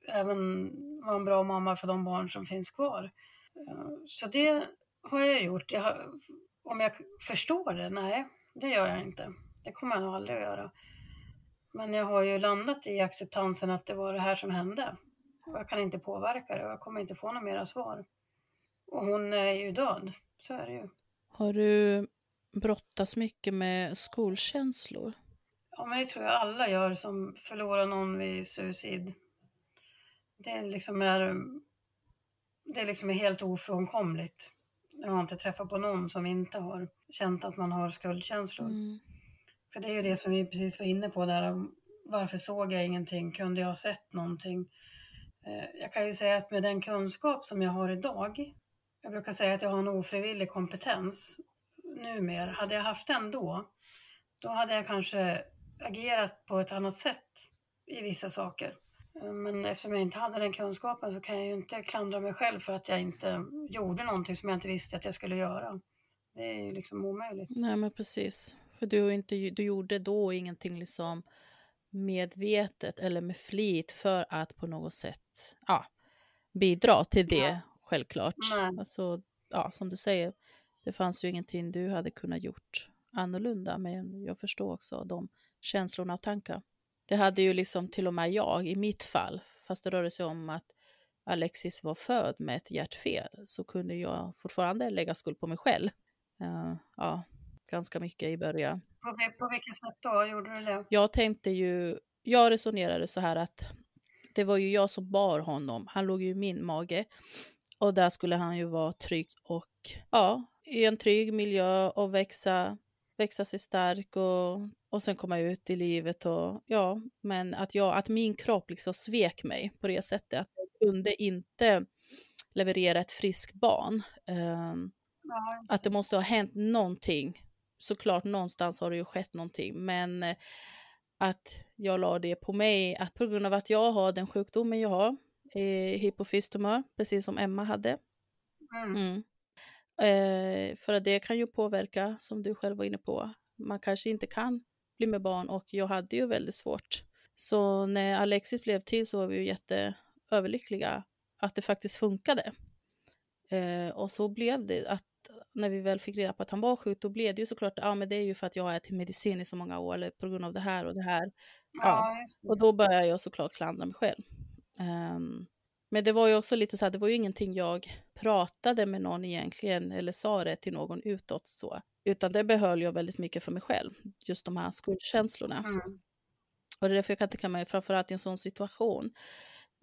Speaker 4: även vara en bra mamma för de barn som finns kvar. Uh, så det har jag gjort. Jag har, om jag förstår det? Nej, det gör jag inte. Det kommer jag nog aldrig att göra. Men jag har ju landat i acceptansen att det var det här som hände. Jag kan inte påverka det och jag kommer inte få några mera svar. Och hon är ju död, så är det ju.
Speaker 3: Har du brottats mycket med skolkänslor?
Speaker 4: Ja, men det tror jag alla gör som förlorar någon vid suicid. Det liksom är, det liksom är helt ofrånkomligt. Jag har inte träffat på någon som inte har känt att man har skuldkänslor. Mm. För det är ju det som vi precis var inne på där. Varför såg jag ingenting? Kunde jag ha sett någonting? Eh, jag kan ju säga att med den kunskap som jag har idag, jag brukar säga att jag har en ofrivillig kompetens numera. Hade jag haft den då, då hade jag kanske agerat på ett annat sätt i vissa saker. Men eftersom jag inte hade den kunskapen så kan jag ju inte klandra mig själv för att jag inte gjorde någonting som jag inte visste att jag skulle göra. Det är ju liksom omöjligt.
Speaker 3: Nej men precis. För du, inte, du gjorde då ingenting liksom medvetet eller med flit för att på något sätt ja, bidra till det, ja. självklart. Alltså, ja, som du säger, det fanns ju ingenting du hade kunnat gjort annorlunda, men jag förstår också de känslorna och tankar. Det hade ju liksom till och med jag i mitt fall, fast det rörde sig om att Alexis var född med ett hjärtfel, så kunde jag fortfarande lägga skuld på mig själv. Uh, ja, ganska mycket i början.
Speaker 4: På, på vilket sätt då gjorde du det?
Speaker 3: Jag tänkte ju, jag resonerade så här att det var ju jag som bar honom. Han låg ju i min mage och där skulle han ju vara trygg och ja, i en trygg miljö och växa, växa sig stark och, och sen komma ut i livet och ja, men att jag, att min kropp liksom svek mig på det sättet att jag kunde inte leverera ett friskt barn. Um, ja. Att det måste ha hänt någonting såklart någonstans har det ju skett någonting, men eh, att jag la det på mig, att på grund av att jag har den sjukdomen jag har, eh, hypofystumör, precis som Emma hade. Mm. Mm. Eh, för att det kan ju påverka, som du själv var inne på, man kanske inte kan bli med barn och jag hade ju väldigt svårt. Så när Alexis blev till så var vi ju jätteöverlyckliga att det faktiskt funkade. Eh, och så blev det att när vi väl fick reda på att han var sjuk, då blev det ju såklart, ja men det är ju för att jag har ätit medicin i så många år, eller på grund av det här och det här. Ja, ja och då började jag såklart klandra mig själv. Um, men det var ju också lite så här, det var ju ingenting jag pratade med någon egentligen, eller sa det till någon utåt så, utan det behöll jag väldigt mycket för mig själv, just de här skuldkänslorna. Mm. Och det är därför jag kan tänka mig, framförallt i en sån situation,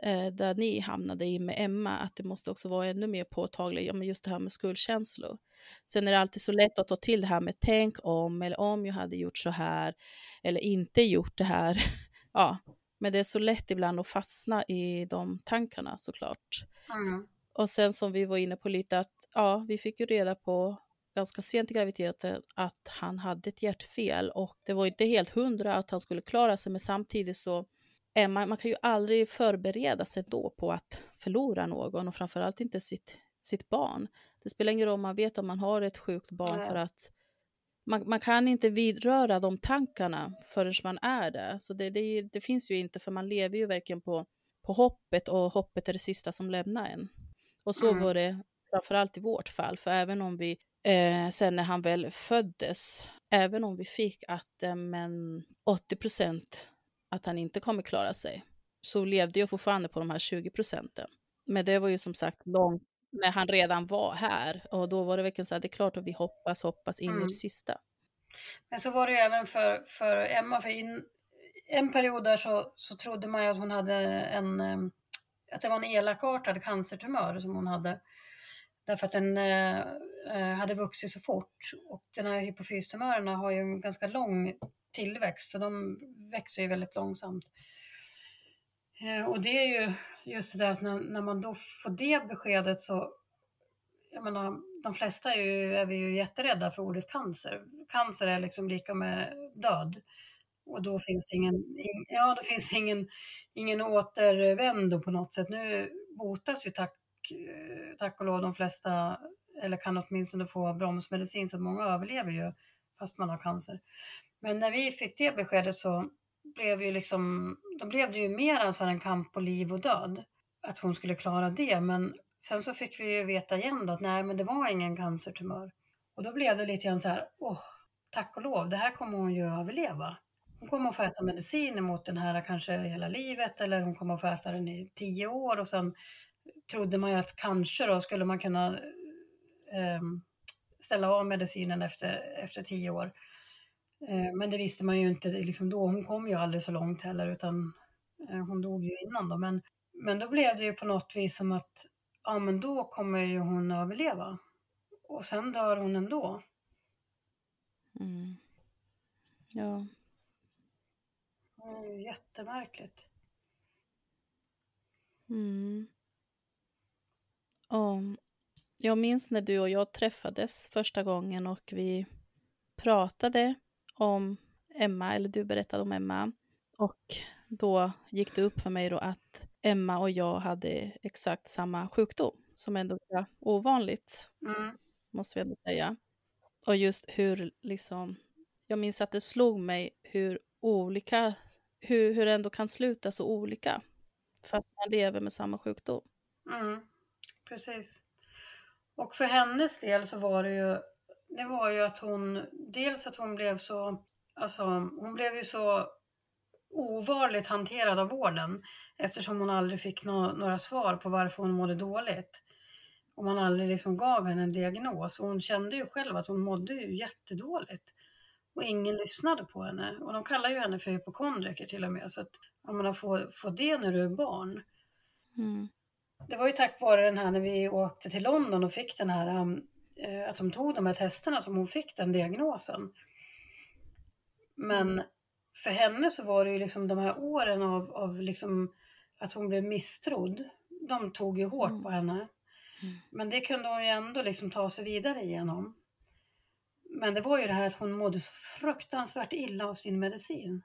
Speaker 3: eh, där ni hamnade i med Emma, att det måste också vara ännu mer påtagligt, ja, men just det här med skuldkänslor. Sen är det alltid så lätt att ta till det här med tänk om, eller om jag hade gjort så här, eller inte gjort det här. ja, men det är så lätt ibland att fastna i de tankarna såklart. Mm. Och sen som vi var inne på lite att, ja, vi fick ju reda på ganska sent i graviditeten att han hade ett hjärtfel och det var inte helt hundra att han skulle klara sig, men samtidigt så är man, man kan ju aldrig förbereda sig då på att förlora någon och framförallt inte sitt, sitt barn. Det spelar ingen roll om man vet att man har ett sjukt barn Nej. för att man, man, kan inte vidröra de tankarna förrän man är där. Så det, det, det, finns ju inte, för man lever ju verkligen på, på hoppet och hoppet är det sista som lämnar en. Och så mm. var det framförallt i vårt fall, för även om vi eh, sen när han väl föddes, även om vi fick att eh, men 80 procent att han inte kommer klara sig, så levde jag fortfarande på de här 20 procenten. Men det var ju som sagt långt när han redan var här och då var det verkligen så här, det är klart att vi hoppas, hoppas in mm. i det sista.
Speaker 4: Men så var det ju även för, för Emma, för in, en period där så, så trodde man ju att hon hade en, att det var en elakartad cancertumör som hon hade. Därför att en, eh, hade vuxit så fort. Och den här hypofystumörerna har ju en ganska lång tillväxt, så de växer ju väldigt långsamt. Eh, och det är ju just det där att när, när man då får det beskedet så, jag menar, de flesta är, ju, är vi ju jätterädda för ordet cancer. Cancer är liksom lika med död. Och då finns ingen, in, ja, då finns ingen, ingen återvändo på något sätt. Nu botas ju tack, eh, tack och lov de flesta, eller kan åtminstone få bromsmedicin, så att många överlever ju fast man har cancer. Men när vi fick det beskedet så blev ju liksom, då blev det ju mer så en kamp på liv och död. Att hon skulle klara det, men sen så fick vi ju veta igen då att nej, men det var ingen cancertumör. Och då blev det lite grann så här, åh, tack och lov, det här kommer hon ju överleva. Hon kommer att få äta medicin mot den här kanske hela livet eller hon kommer att få äta den i tio år och sen trodde man ju att kanske då skulle man kunna eh, ehm, ställa av medicinen efter, efter tio år. Eh, men det visste man ju inte liksom då. Hon kom ju aldrig så långt heller utan eh, hon dog ju innan då. Men, men då blev det ju på något vis som att ja men då kommer ju hon överleva. Och sen dör hon ändå.
Speaker 3: Mm. Ja.
Speaker 4: Är jättemärkligt.
Speaker 3: Mm. Och jag minns när du och jag träffades första gången och vi pratade om Emma, eller du berättade om Emma. Och då gick det upp för mig då att Emma och jag hade exakt samma sjukdom, som ändå är ovanligt,
Speaker 4: Mm.
Speaker 3: måste vi ändå säga. Och just hur, liksom, jag minns att det slog mig hur olika, hur, hur det ändå kan sluta så olika, fast man lever med samma sjukdom.
Speaker 4: Mm. Precis. Och för hennes del så var det ju, det var ju att hon, dels att hon blev så, alltså hon blev ju så ovanligt hanterad av vården eftersom hon aldrig fick nå- några svar på varför hon mådde dåligt. Och man aldrig liksom gav henne en diagnos. Och hon kände ju själv att hon mådde ju jättedåligt. Och ingen lyssnade på henne. Och de kallar ju henne för hypokondriker till och med. Så att jag menar, få, få det när du är barn.
Speaker 3: Mm.
Speaker 4: Det var ju tack vare den här när vi åkte till London och fick den här, um, att de tog de här testerna som hon fick den diagnosen. Men för henne så var det ju liksom de här åren av, av liksom att hon blev misstrodd. De tog ju hårt
Speaker 3: Mm.
Speaker 4: på henne.
Speaker 3: Mm.
Speaker 4: Men det kunde hon ju ändå liksom ta sig vidare igenom. Men det var ju det här att hon mådde så fruktansvärt illa av sin medicin.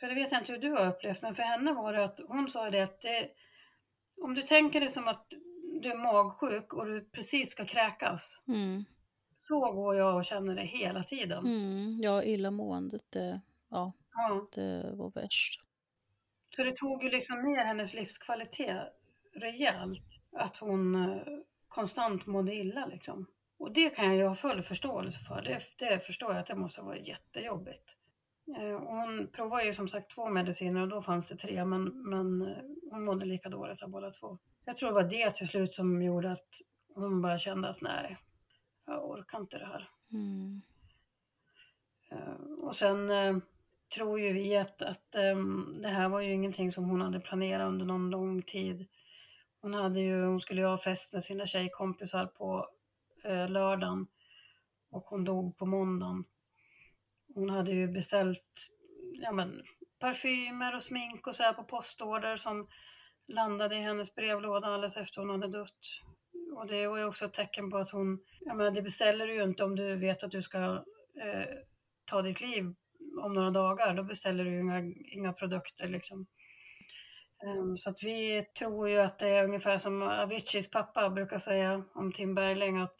Speaker 4: Så det vet jag inte hur du har upplevt, men för henne var det att hon sa det att det, om du tänker dig som att du är magsjuk och du precis ska kräkas.
Speaker 3: Mm.
Speaker 4: Så går jag och känner det hela tiden.
Speaker 3: Mm. Ja, illamåendet, det, ja,
Speaker 4: Ja.
Speaker 3: det var värst.
Speaker 4: Så det tog ju liksom ner hennes livskvalitet rejält. Att hon eh, konstant mådde illa liksom. Och det kan jag ju ha full förståelse för. Det, det förstår jag att det måste vara jättejobbigt. Eh, och hon provade ju som sagt två mediciner och då fanns det tre men, men eh, hon mådde lika dåligt av båda två. Jag tror det var det till slut som gjorde att hon bara kände att nej, jag orkar inte det här.
Speaker 3: Mm.
Speaker 4: Eh, Och sen eh, tror ju vi att, att ehm, det här var ju ingenting som hon hade planerat under någon lång tid. Hon, hade ju, hon skulle ju ha fest med sina tjejkompisar på eh, lördagen och hon dog på måndagen. Hon hade ju beställt ja, men, parfymer och smink och så här på postorder som landade i hennes brevlåda alldeles efter hon hade dött. Och det var ju också ett tecken på att hon, jag menar det beställer du ju inte om du vet att du ska eh, ta ditt liv om några dagar, då beställer du ju inga, inga produkter liksom. Um, Så att vi tror ju att det är ungefär som Aviciis pappa brukar säga om Tim Bergling, att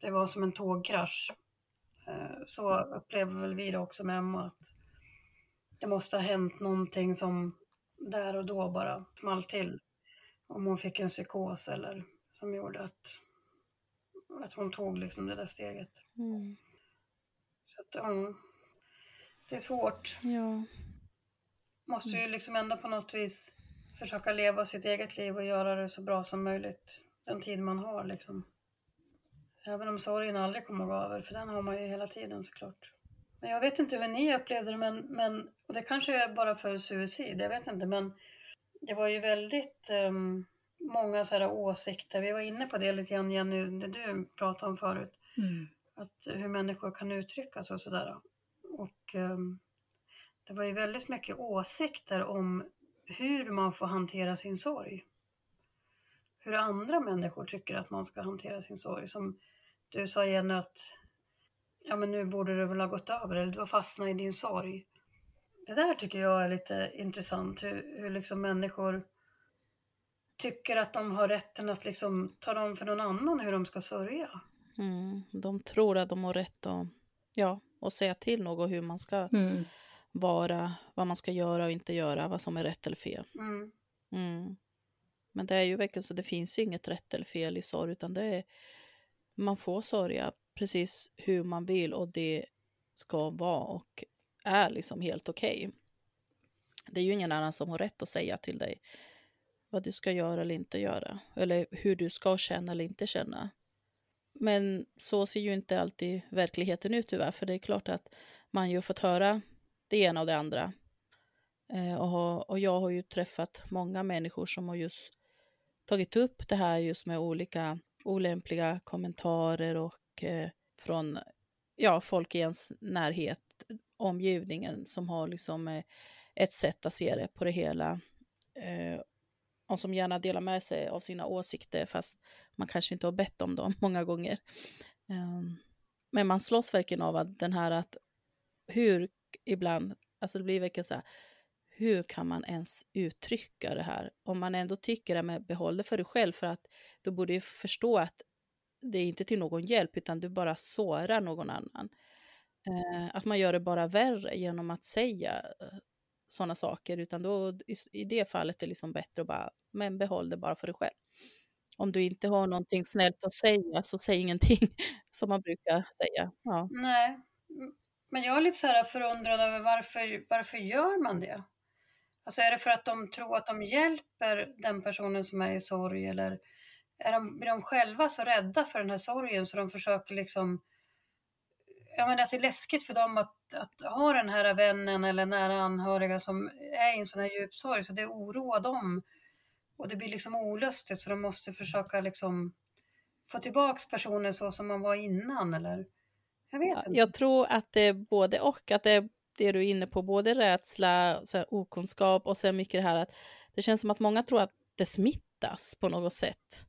Speaker 4: det var som en tågkrasch. Uh, Så upplever väl vi det också med Emma, att det måste ha hänt någonting som där och då bara small till. Om hon fick en psykos eller som gjorde att, att hon tog liksom det där steget.
Speaker 3: Mm.
Speaker 4: Så att, ja, det är svårt.
Speaker 3: Ja.
Speaker 4: Måste ju liksom ändå på något vis försöka leva sitt eget liv och göra det så bra som möjligt den tid man har liksom. Även om sorgen aldrig kommer att gå över, för den har man ju hela tiden såklart. Men jag vet inte hur ni upplevde det, men, men och det kanske är bara för suicid, jag vet inte, men det var ju väldigt, ehm, många så här åsikter. Vi var inne på det lite grann Jenny, när du pratade om förut.
Speaker 2: Mm.
Speaker 4: Att hur människor kan uttryckas och sådär. Och um, det var ju väldigt mycket åsikter om hur man får hantera sin sorg. Hur andra människor tycker att man ska hantera sin sorg. Som du sa Jenny att ja men nu borde det väl ha gått över eller du har fastnat i din sorg. Det där tycker jag är lite intressant, hur, hur liksom människor tycker att de har rätten att liksom tala om för någon annan hur de ska sörja.
Speaker 3: Mm, de tror att de har rätt att, ja, att säga till något hur man ska
Speaker 2: Mm.
Speaker 3: vara, vad man ska göra och inte göra, vad som är rätt eller fel.
Speaker 4: Mm.
Speaker 3: Mm. Men det är ju verkligen så, det finns inget rätt eller fel i sorg, utan det är, man får sörja precis hur man vill och det ska vara och är liksom helt okej. Det är ju ingen annan som har rätt att säga till dig vad du ska göra eller inte göra, eller hur du ska känna eller inte känna. Men så ser ju inte alltid verkligheten ut tyvärr, för det är klart att man ju fått höra det ena och det andra. Eh, och, och jag har ju träffat många människor som har just tagit upp det här just med olika olämpliga kommentarer och och eh, från ja, folk i ens närhet, omgivningen som har liksom eh, ett sätt att se det på det hela. Eh, och som gärna delar med sig av sina åsikter fast man kanske inte har bett om dem många gånger. Ehm, men man slåss verkligen av att den här att hur ibland, alltså det blir verkligen så här, hur kan man ens uttrycka det här? Om man ändå tycker det, men behåll det för dig själv för att du borde ju förstå att det är inte till någon hjälp utan du bara sårar någon annan. Eh, att man gör det bara värre genom att säga eh, sådana saker, utan då i, det fallet är det liksom bättre att bara, men behåll det bara för dig själv. Om du inte har någonting snällt att säga, så säg ingenting, som man brukar säga. Ja.
Speaker 4: Nej, men jag är lite så här förundrad över varför, varför gör man det? Alltså är det för att de tror att de hjälper den personen som är i sorg eller är de, är de själva så rädda för den här sorgen så de försöker liksom jag menar att det är läskigt för dem att, att ha den här vännen eller nära anhöriga som är i en sån här djup sorg, så det oroar dem. Och det blir liksom olustigt, så de måste försöka liksom få tillbaks personen så som man var innan, eller? Jag vet
Speaker 3: Ja,
Speaker 4: inte.
Speaker 3: jag tror att det är både och, att det är det du är inne på, både rädsla, så okunskap och sen mycket det här att det känns som att många tror att det smittas på något sätt.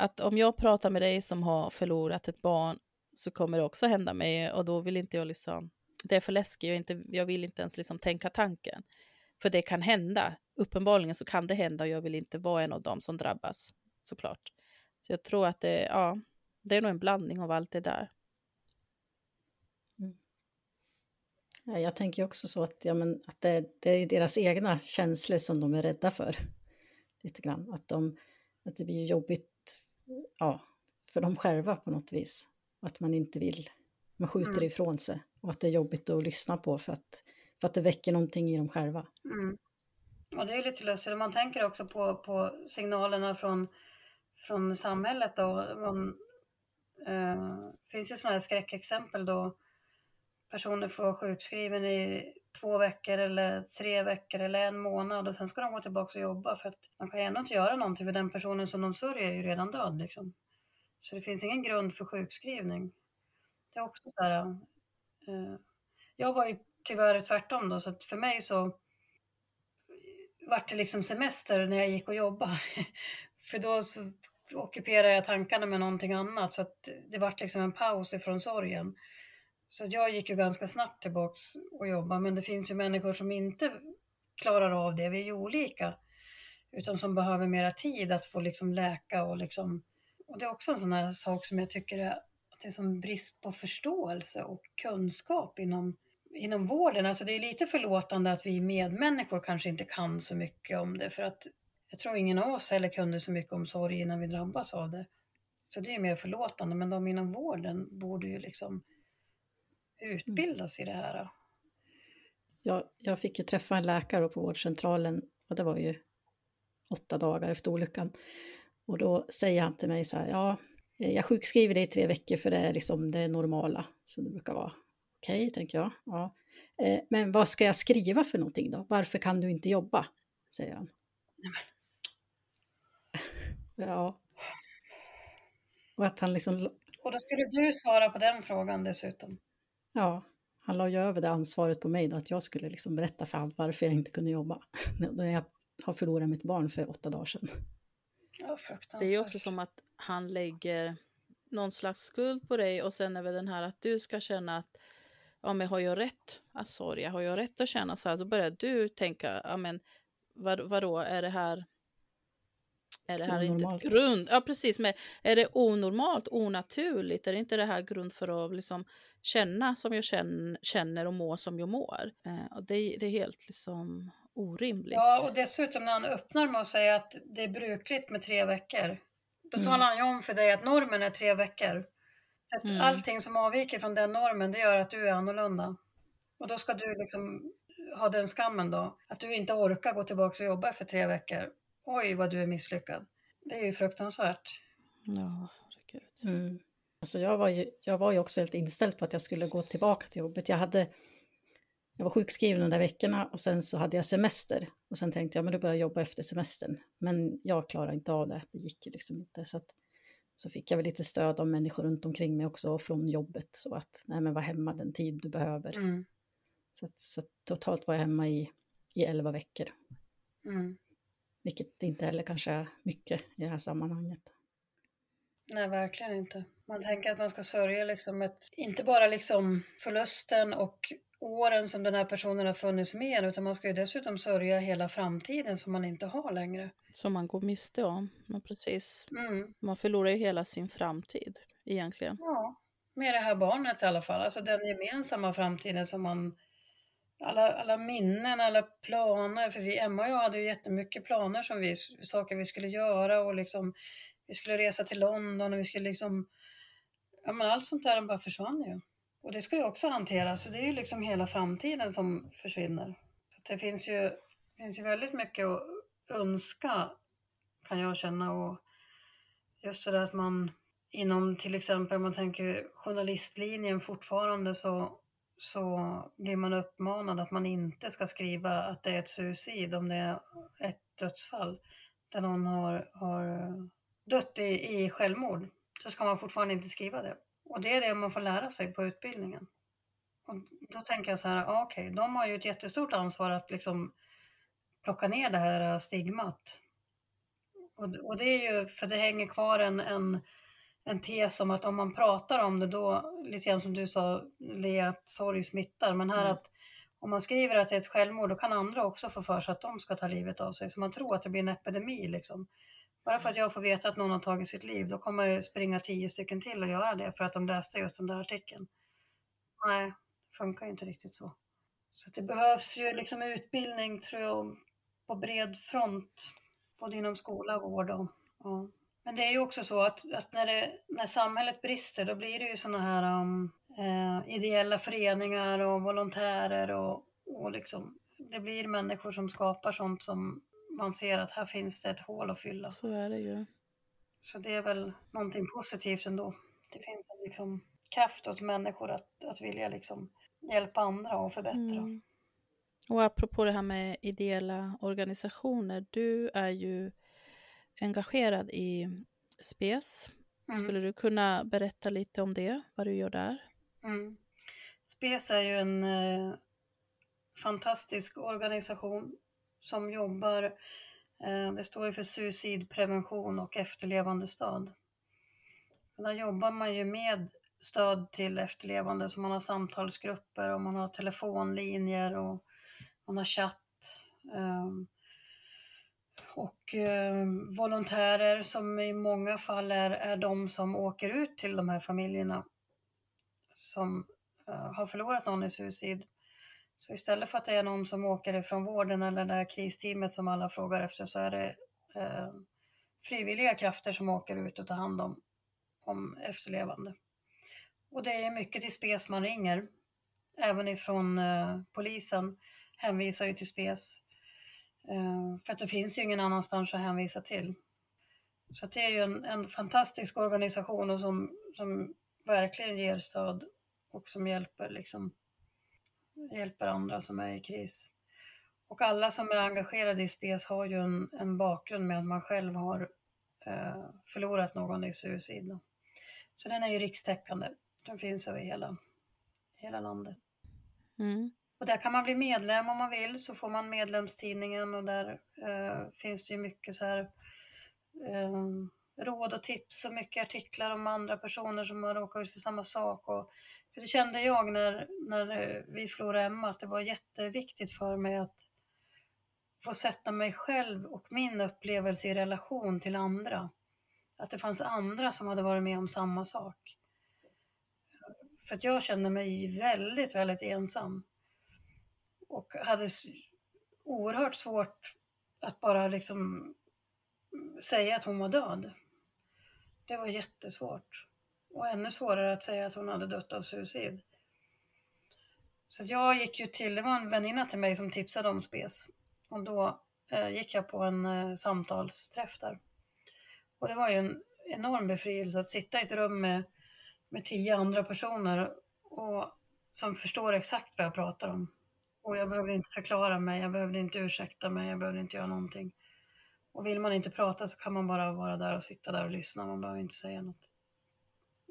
Speaker 3: Att om jag pratar med dig som har förlorat ett barn så kommer det också hända mig och då vill inte jag liksom, det är för läskigt, jag, inte, jag vill inte ens liksom tänka tanken. För det kan hända, uppenbarligen så kan det hända och jag vill inte vara en av dem som drabbas, såklart. Så jag tror att det, ja, det är nog en blandning av allt det där. Mm.
Speaker 2: Ja, Jag tänker också så att, ja, men, att det, det är deras egna känslor som de är rädda för. Lite grann. Att, de, att det blir jobbigt ja, för dem själva på något vis. Att man inte vill, man skjuter
Speaker 4: Mm.
Speaker 2: ifrån sig. Och att det är jobbigt att lyssna på för att, för att det väcker någonting i dem själva.
Speaker 4: Mm. Och det är lite lustigt, man tänker också på, på signalerna från, från samhället då. Man, eh, finns ju sådana här skräckexempel då personer får vara sjukskriven i två veckor eller tre veckor eller en månad och sen ska de gå tillbaka och jobba för att man kan ju ändå inte göra någonting för den personen som de sörjer är ju redan död liksom. Så det finns ingen grund för sjukskrivning. Det är också så här, eh, jag var ju tyvärr tvärtom då så att för mig så vart det liksom semester när jag gick och jobbade. för då så ockuperade jag tankarna med någonting annat så att det vart liksom en paus ifrån sorgen. Så jag gick ju ganska snabbt tillbaks och jobbade, men det finns ju människor som inte klarar av det, vi är ju olika. Utan som behöver mera tid att få liksom läka och liksom och det är också en sån här sak som jag tycker är att det är sån brist på förståelse och kunskap inom, inom vården. Alltså det är lite förlåtande att vi medmänniskor kanske inte kan så mycket om det för att jag tror ingen av oss heller kunde så mycket om sorg innan vi drabbas av det. Så det är mer förlåtande, men de inom vården borde ju liksom utbildas i det här.
Speaker 2: Jag, jag fick ju träffa en läkare på vårdcentralen och det var ju åtta dagar efter olyckan. Och då säger han till mig så här, ja, eh, jag sjukskriver dig i tre veckor för det är liksom det normala som det brukar vara. Okej, tänker jag. Ja. Eh, Men vad ska jag skriva för någonting då? Varför kan du inte jobba? Säger han. Ja. Och att han liksom,
Speaker 4: Och då skulle du svara på den frågan dessutom.
Speaker 2: Ja, han la ju över det ansvaret på mig då, att jag skulle liksom berätta för honom varför jag inte kunde jobba. När jag har förlorat mitt barn för åtta dagar sedan.
Speaker 4: Ja.
Speaker 3: Det är ju också som att han lägger någon slags skuld på dig och sen är väl den här att du ska känna att ja men har jag rätt att sörja, har jag rätt att känna så här, då börjar du tänka, ja men vad, vadå, är det här är det här inte
Speaker 2: Onormalt.
Speaker 3: ett grund? Ja precis, men är det onormalt, onaturligt? Är det inte det här grund för att liksom känna som jag känner, och må som jag mår? Eh, det, det är helt liksom orimligt.
Speaker 4: Ja, och dessutom när han öppnar med att säga att det är brukligt med tre veckor. Då
Speaker 2: Mm.
Speaker 4: talar han ju om för dig att normen är tre veckor. Så att
Speaker 3: Mm.
Speaker 4: Allting som avviker från den normen, det gör att du är annorlunda. Och då ska du liksom ha den skammen då, att du inte orkar gå tillbaka och jobba för tre veckor. Oj, vad du är misslyckad. Det är ju fruktansvärt.
Speaker 3: Ja, herregud.
Speaker 2: Mm. Alltså jag, var ju, jag var ju också helt inställd på att jag skulle gå tillbaka till jobbet. Jag, hade, jag var sjukskriven de där veckorna och sen så hade jag semester. Och sen tänkte jag, men då börjar jag jobba efter semestern. Men jag klarar inte av det, det gick liksom inte. Så, att, så fick jag väl lite stöd av människor runt omkring mig också och från jobbet. Så att, nej men var hemma den tid du behöver.
Speaker 4: Mm.
Speaker 2: Så, att, så att totalt var jag hemma i, i 11 veckor.
Speaker 4: Mm.
Speaker 2: Vilket inte heller kanske är mycket i det här sammanhanget.
Speaker 4: Nej, verkligen inte. Man tänker att man ska sörja liksom ett, inte bara liksom förlusten och åren som den här personen har funnits med, utan man ska ju dessutom sörja hela framtiden som man inte har längre.
Speaker 3: Som man går miste om. Men precis.
Speaker 4: Mm.
Speaker 3: Man förlorar ju hela sin framtid egentligen.
Speaker 4: Ja, med det här barnet i alla fall. Alltså den gemensamma framtiden som man... Alla, alla minnen, alla planer. För vi, Emma och jag hade ju jättemycket planer som vi, saker vi skulle göra och liksom vi skulle resa till London och vi skulle liksom... Ja men allt sånt där bara försvann ju. Och det ska ju också hanteras. Så det är ju liksom hela framtiden som försvinner. Så det finns ju, finns ju väldigt mycket att önska kan jag känna och just det där att man inom till exempel om man tänker journalistlinjen fortfarande så, så blir man uppmanad att man inte ska skriva att det är ett suicid om det är ett dödsfall där någon har, har dött i, i självmord så ska man fortfarande inte skriva det. Och det är det man får lära sig på utbildningen. Och då tänker jag så här, okej, okej, de har ju ett jättestort ansvar att liksom plocka ner det här stigmat. Och, och det är ju, för det hänger kvar en, en, en tes om att om man pratar om det då, lite grann som du sa, Lea, att sorg smittar. Men här
Speaker 3: Mm.
Speaker 4: att om man skriver att det är ett självmord, då kan andra också få för sig att de ska ta livet av sig. Så man tror att det blir en epidemi liksom. Bara för att jag får veta att någon har tagit sitt liv, då kommer det springa tio stycken till och göra det för att de läste just den där artikeln. Nej, det funkar ju inte riktigt så. Så det behövs ju liksom utbildning, tror jag, på bred front. Både inom skola och vård. Och, ja. Men det är ju också så att, att när, det, när samhället brister, då blir det ju sådana här um, eh, ideella föreningar och volontärer och, och liksom, det blir människor som skapar sånt som man ser att här finns det ett hål att fylla.
Speaker 3: Så är det ju.
Speaker 4: Så det är väl någonting positivt ändå. Det finns en liksom kraft åt människor att, att vilja liksom hjälpa andra och förbättra.
Speaker 3: Mm. Och apropå det här med ideella organisationer, du är ju engagerad i SPES.
Speaker 4: Mm.
Speaker 3: Skulle du kunna berätta lite om det, vad du gör där?
Speaker 4: Mm. SPES är ju en eh, fantastisk organisation som jobbar, eh, det står ju för suicidprevention och efterlevandestöd. Så där jobbar man ju med stöd till efterlevande, så man har samtalsgrupper och man har telefonlinjer och man har chatt. Eh, och eh, volontärer som i många fall är, är de som åker ut till de här familjerna som eh, har förlorat någon i suicid. Så istället för att det är någon som åker ifrån vården eller det här kristeamet som alla frågar efter så är det eh, frivilliga krafter som åker ut och tar hand om, om efterlevande. Och det är mycket till SPES man ringer. Även ifrån eh, polisen hänvisar ju till SPES. Eh, för att det finns ju ingen annanstans att hänvisa till. Så att det är ju en, en fantastisk organisation och som, som verkligen ger stöd och som hjälper, liksom, hjälper andra som är i kris. Och alla som är engagerade i SPES har ju en, en bakgrund med att man själv har eh, förlorat någon i suicid. Då. Så den är ju rikstäckande. Den finns över hela, hela landet.
Speaker 3: Mm.
Speaker 4: Och där kan man bli medlem om man vill, så får man medlemstidningen och där eh, finns det ju mycket så här eh, råd och tips och mycket artiklar om andra personer som har råkat ut för samma sak. Och, för det kände jag när, när eh, vi förlorade Emma, att det var jätteviktigt för mig att få sätta mig själv och min upplevelse i relation till andra. Att det fanns andra som hade varit med om samma sak. För att jag kände mig väldigt, väldigt ensam. Och hade oerhört svårt att bara liksom säga att hon var död. Det var jättesvårt. Och ännu svårare att säga att hon hade dött av suicid. Så jag gick ju till, det var en väninna till mig som tipsade om SPES. Och då eh, gick jag på en eh, samtalsträff där. Och det var ju en enorm befrielse att sitta i ett rum med, med tio andra personer och, som förstår exakt vad jag pratar om. Och jag behövde inte förklara mig, jag behövde inte ursäkta mig, jag behövde inte göra någonting. Och vill man inte prata så kan man bara vara där och sitta där och lyssna, man behöver inte säga något.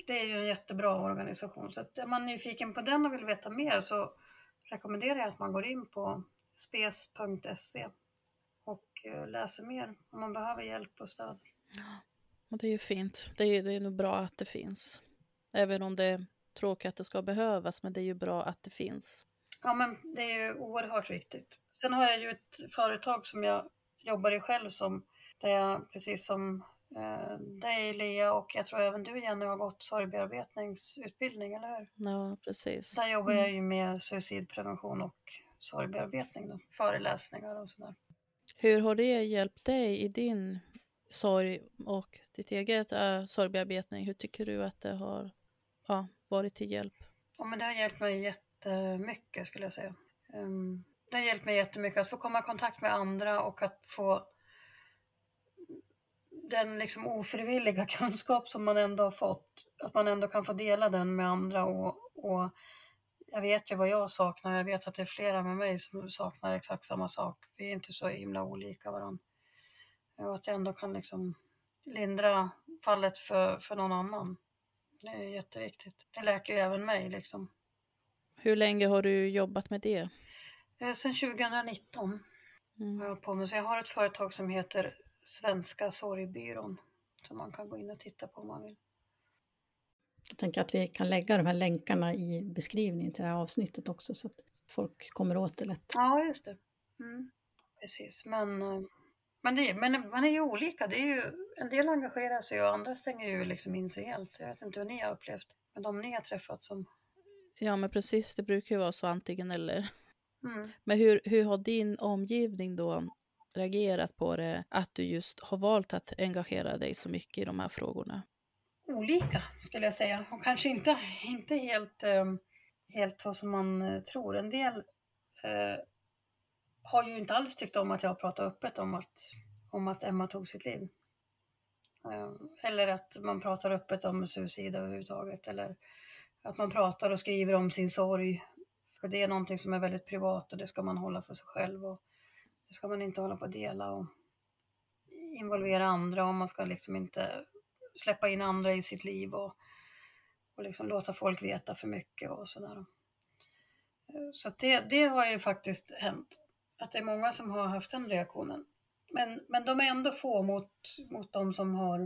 Speaker 4: Det är ju en jättebra organisation, så att är man nyfiken på den och vill veta mer så rekommenderar jag att man går in på spes.se och eh, läser mer om man behöver hjälp och stöd.
Speaker 3: Och det är ju fint. Det är, det är nog bra att det finns. Även om det är tråkigt att det ska behövas, men det är ju bra att det finns.
Speaker 4: Ja, men det är ju oerhört viktigt. Sen har jag ju ett företag som jag jobbar i själv som, där jag precis som eh, dig Lea och jag tror även du Jenny har gått sorgbearbetningsutbildning, eller hur?
Speaker 3: Ja, precis.
Speaker 4: Där jobbar jag ju med suicidprevention och sorgbearbetning, då, föreläsningar och sådär.
Speaker 3: Hur har det hjälpt dig i din sorg och ditt eget äh, sorgbearbetning? Hur tycker du att det har ja, varit till hjälp?
Speaker 4: Ja, men det har hjälpt mig jättemycket skulle jag säga. Ehm, det har hjälpt mig jättemycket att få komma i kontakt med andra och att få den liksom ofrivilliga kunskap som man ändå har fått, att man ändå kan få dela den med andra och, och jag vet ju vad jag saknar, jag vet att det är flera med mig som saknar exakt samma sak. Vi är inte så himla olika varandra. Och att jag ändå kan liksom lindra fallet för, för någon annan. Det är jätteviktigt. Det läker ju även mig liksom.
Speaker 3: Hur länge har du jobbat med det?
Speaker 4: Eh, Sen 2019
Speaker 3: Mm.
Speaker 4: har jag på mig. Så jag har ett företag som heter Svenska Sorgbyrån som man kan gå in och titta på om man vill.
Speaker 2: Jag tänker att vi kan lägga de här länkarna i beskrivningen till det här avsnittet också så att folk kommer åt det lätt.
Speaker 4: Ja, just det. Mm. Precis, men, eh, men, det, men man är ju olika. Det är ju, en del engagerar sig och andra stänger ju liksom in sig helt. Jag vet inte hur ni har upplevt, men de ni har träffat som...
Speaker 3: Ja, men precis. Det brukar ju vara så antingen eller.
Speaker 4: Mm.
Speaker 3: Men hur, hur har din omgivning då reagerat på det, att du just har valt att engagera dig så mycket i de här frågorna?
Speaker 4: olika skulle jag säga och kanske inte, inte helt, eh, helt så som man eh, tror. En del eh, har ju inte alls tyckt om att jag pratar öppet om att, om att Emma tog sitt liv. Eh, eller att man pratar öppet om suicid överhuvudtaget eller att man pratar och skriver om sin sorg. För det är någonting som är väldigt privat och det ska man hålla för sig själv och det ska man inte hålla på att dela och involvera andra och man ska liksom inte släppa in andra i sitt liv och, och liksom låta folk veta för mycket och sådär. Så det, det har ju faktiskt hänt. Att det är många som har haft den reaktionen. Men, men de är ändå få mot, mot de som har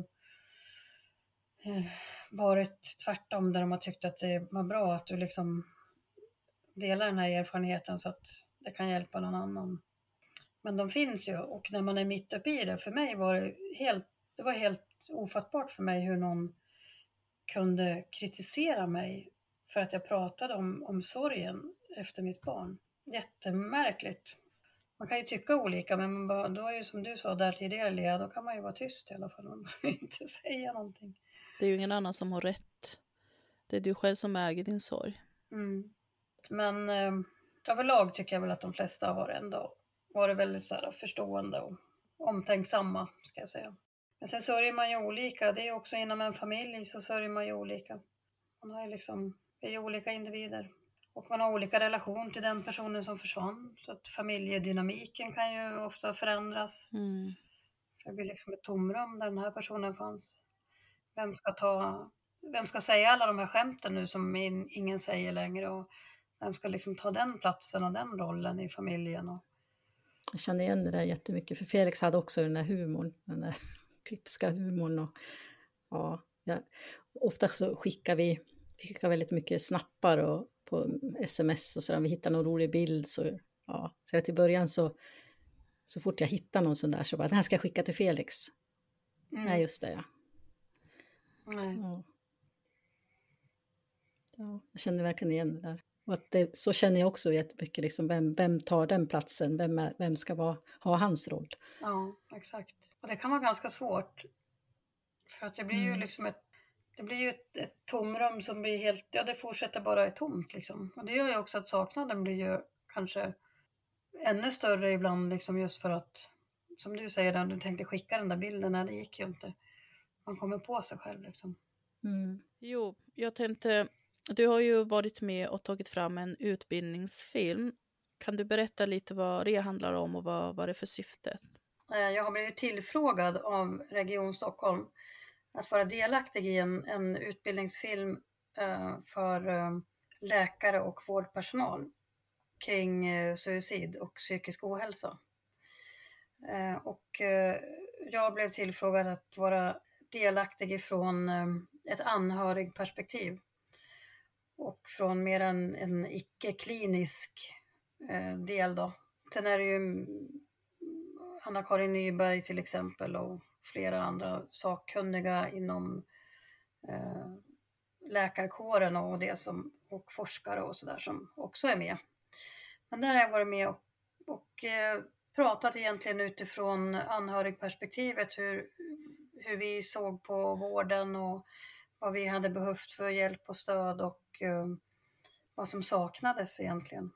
Speaker 4: eh, varit tvärtom, där de har tyckt att det var bra att du liksom delar den här erfarenheten så att det kan hjälpa någon annan. Men de finns ju och när man är mitt uppe i det, för mig var det helt, det var helt ofattbart för mig hur någon kunde kritisera mig för att jag pratade om, om sorgen efter mitt barn. Jättemärkligt. Man kan ju tycka olika, men man bara, då är ju som du sa där tidigare Lea, då kan man ju vara tyst i alla fall. Man behöver inte säga någonting.
Speaker 3: Det är ju ingen annan som har rätt. Det är du själv som äger din sorg.
Speaker 4: Mm. Men eh, överlag tycker jag väl att de flesta har varit ändå varit väldigt så här, förstående och omtänksamma, ska jag säga. Men sen sörjer man ju olika. Det är också inom en familj så sörjer man ju olika. Man har ju liksom, vi är ju olika individer. Och man har olika relation till den personen som försvann. Så att familjedynamiken kan ju ofta förändras.
Speaker 3: Mm.
Speaker 4: Det blir liksom ett tomrum där den här personen fanns. Vem ska ta, vem ska säga alla de här skämten nu som ingen säger längre och vem ska liksom ta den platsen och den rollen i familjen? Och...
Speaker 2: Jag känner igen det där jättemycket, för Felix hade också den där humorn, den där klipska humorn. Och, ja, ja, ofta så skickar vi, vi skickar väldigt mycket snappar och, på sms och så om vi hittar någon rolig bild så, ja, så att i början så, så fort jag hittar någon sån där så bara, den här ska jag skicka till Felix. Mm. Nej, just det ja.
Speaker 4: Nej. Ja.
Speaker 2: ja. jag känner verkligen igen det där. Och att det, så känner jag också jättemycket, liksom, vem, vem tar den platsen? Vem, är, vem ska vara, ha hans roll?
Speaker 4: Ja, exakt. Och det kan vara ganska svårt. För att det blir mm. ju liksom ett, det blir ju ett, ett tomrum som blir helt, ja det fortsätter bara är tomt liksom. Och det gör ju också att saknaden blir ju kanske ännu större ibland liksom just för att, som du säger, när du tänkte skicka den där bilden, nej det gick ju inte. Man kommer på sig själv liksom.
Speaker 3: Mm. Jo, jag tänkte du har ju varit med och tagit fram en utbildningsfilm. Kan du berätta lite vad det handlar om och vad, vad det är för syfte?
Speaker 4: Eh, jag har blivit tillfrågad av Region Stockholm att vara delaktig i en, en utbildningsfilm uh, för uh, läkare och vårdpersonal kring suicid och psykisk ohälsa. och jag blev tillfrågad att vara delaktig ifrån ehm, ett anhörigperspektiv och från mer en, en icke-klinisk eh, del då. Sen är det ju mm, Anna-Karin Nyberg till exempel och flera andra sakkunniga inom eh, läkarkåren och det som, och forskare och sådär som också är med. Men där har jag varit med och, och eh, pratat egentligen utifrån anhörigperspektivet, hur, hur vi såg på vården och vad vi hade behövt för hjälp och stöd och eh, vad som saknades egentligen.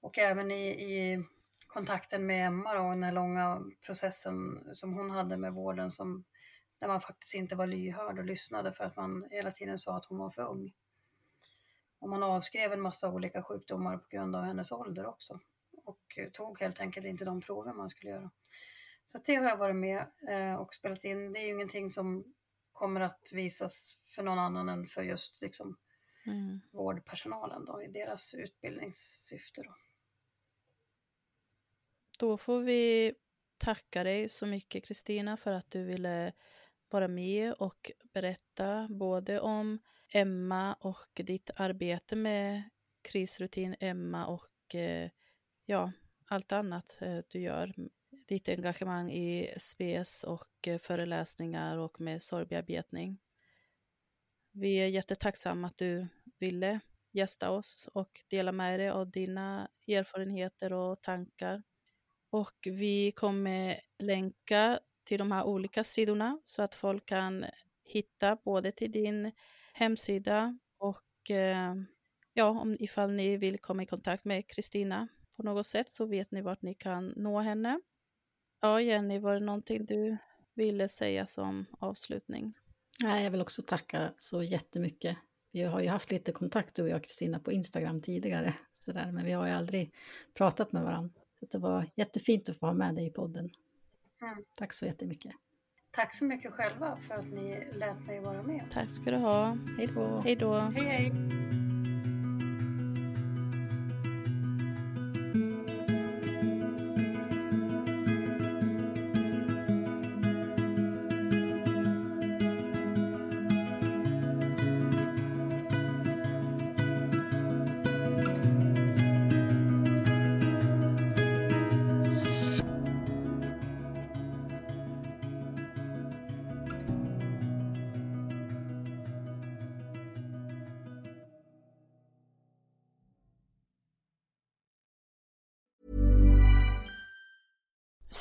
Speaker 4: Och även i, i kontakten med Emma då, den här långa processen som hon hade med vården som där man faktiskt inte var lyhörd och lyssnade för att man hela tiden sa att hon var för ung. Och man avskrev en massa olika sjukdomar på grund av hennes ålder också och tog helt enkelt inte de prover man skulle göra. Så det har jag varit med eh, och spelat in. Det är ju ingenting som kommer att visas för någon annan än för just liksom, mm. vårdpersonalen då, i deras utbildningssyfte. Då.
Speaker 3: då får vi tacka dig så mycket Kristina för att du ville vara med och berätta både om Emma och ditt arbete med krisrutin Emma och eh, ja, allt annat eh, du gör. Ditt engagemang i SPES och eh, föreläsningar och med sorgbearbetning. Vi är jättetacksamma att du ville gästa oss och dela med dig av dina erfarenheter och tankar. Och vi kommer länka till de här olika sidorna så att folk kan hitta både till din hemsida och eh, ja, om ifall ni vill komma i kontakt med Kristina på något sätt så vet ni vart ni kan nå henne. Ja, Jenny, var det någonting du ville säga som avslutning?
Speaker 2: Nej, jag vill också tacka så jättemycket. Vi har ju haft lite kontakt du och jag Kristina på Instagram tidigare, så där, men vi har ju aldrig pratat med varandra. Så det var jättefint att få ha med dig i podden. Mm. Tack så jättemycket.
Speaker 4: Tack så mycket själva för att ni lät mig vara med.
Speaker 3: Tack ska du ha.
Speaker 2: Hej då.
Speaker 3: Hej då.
Speaker 4: Hej, hej.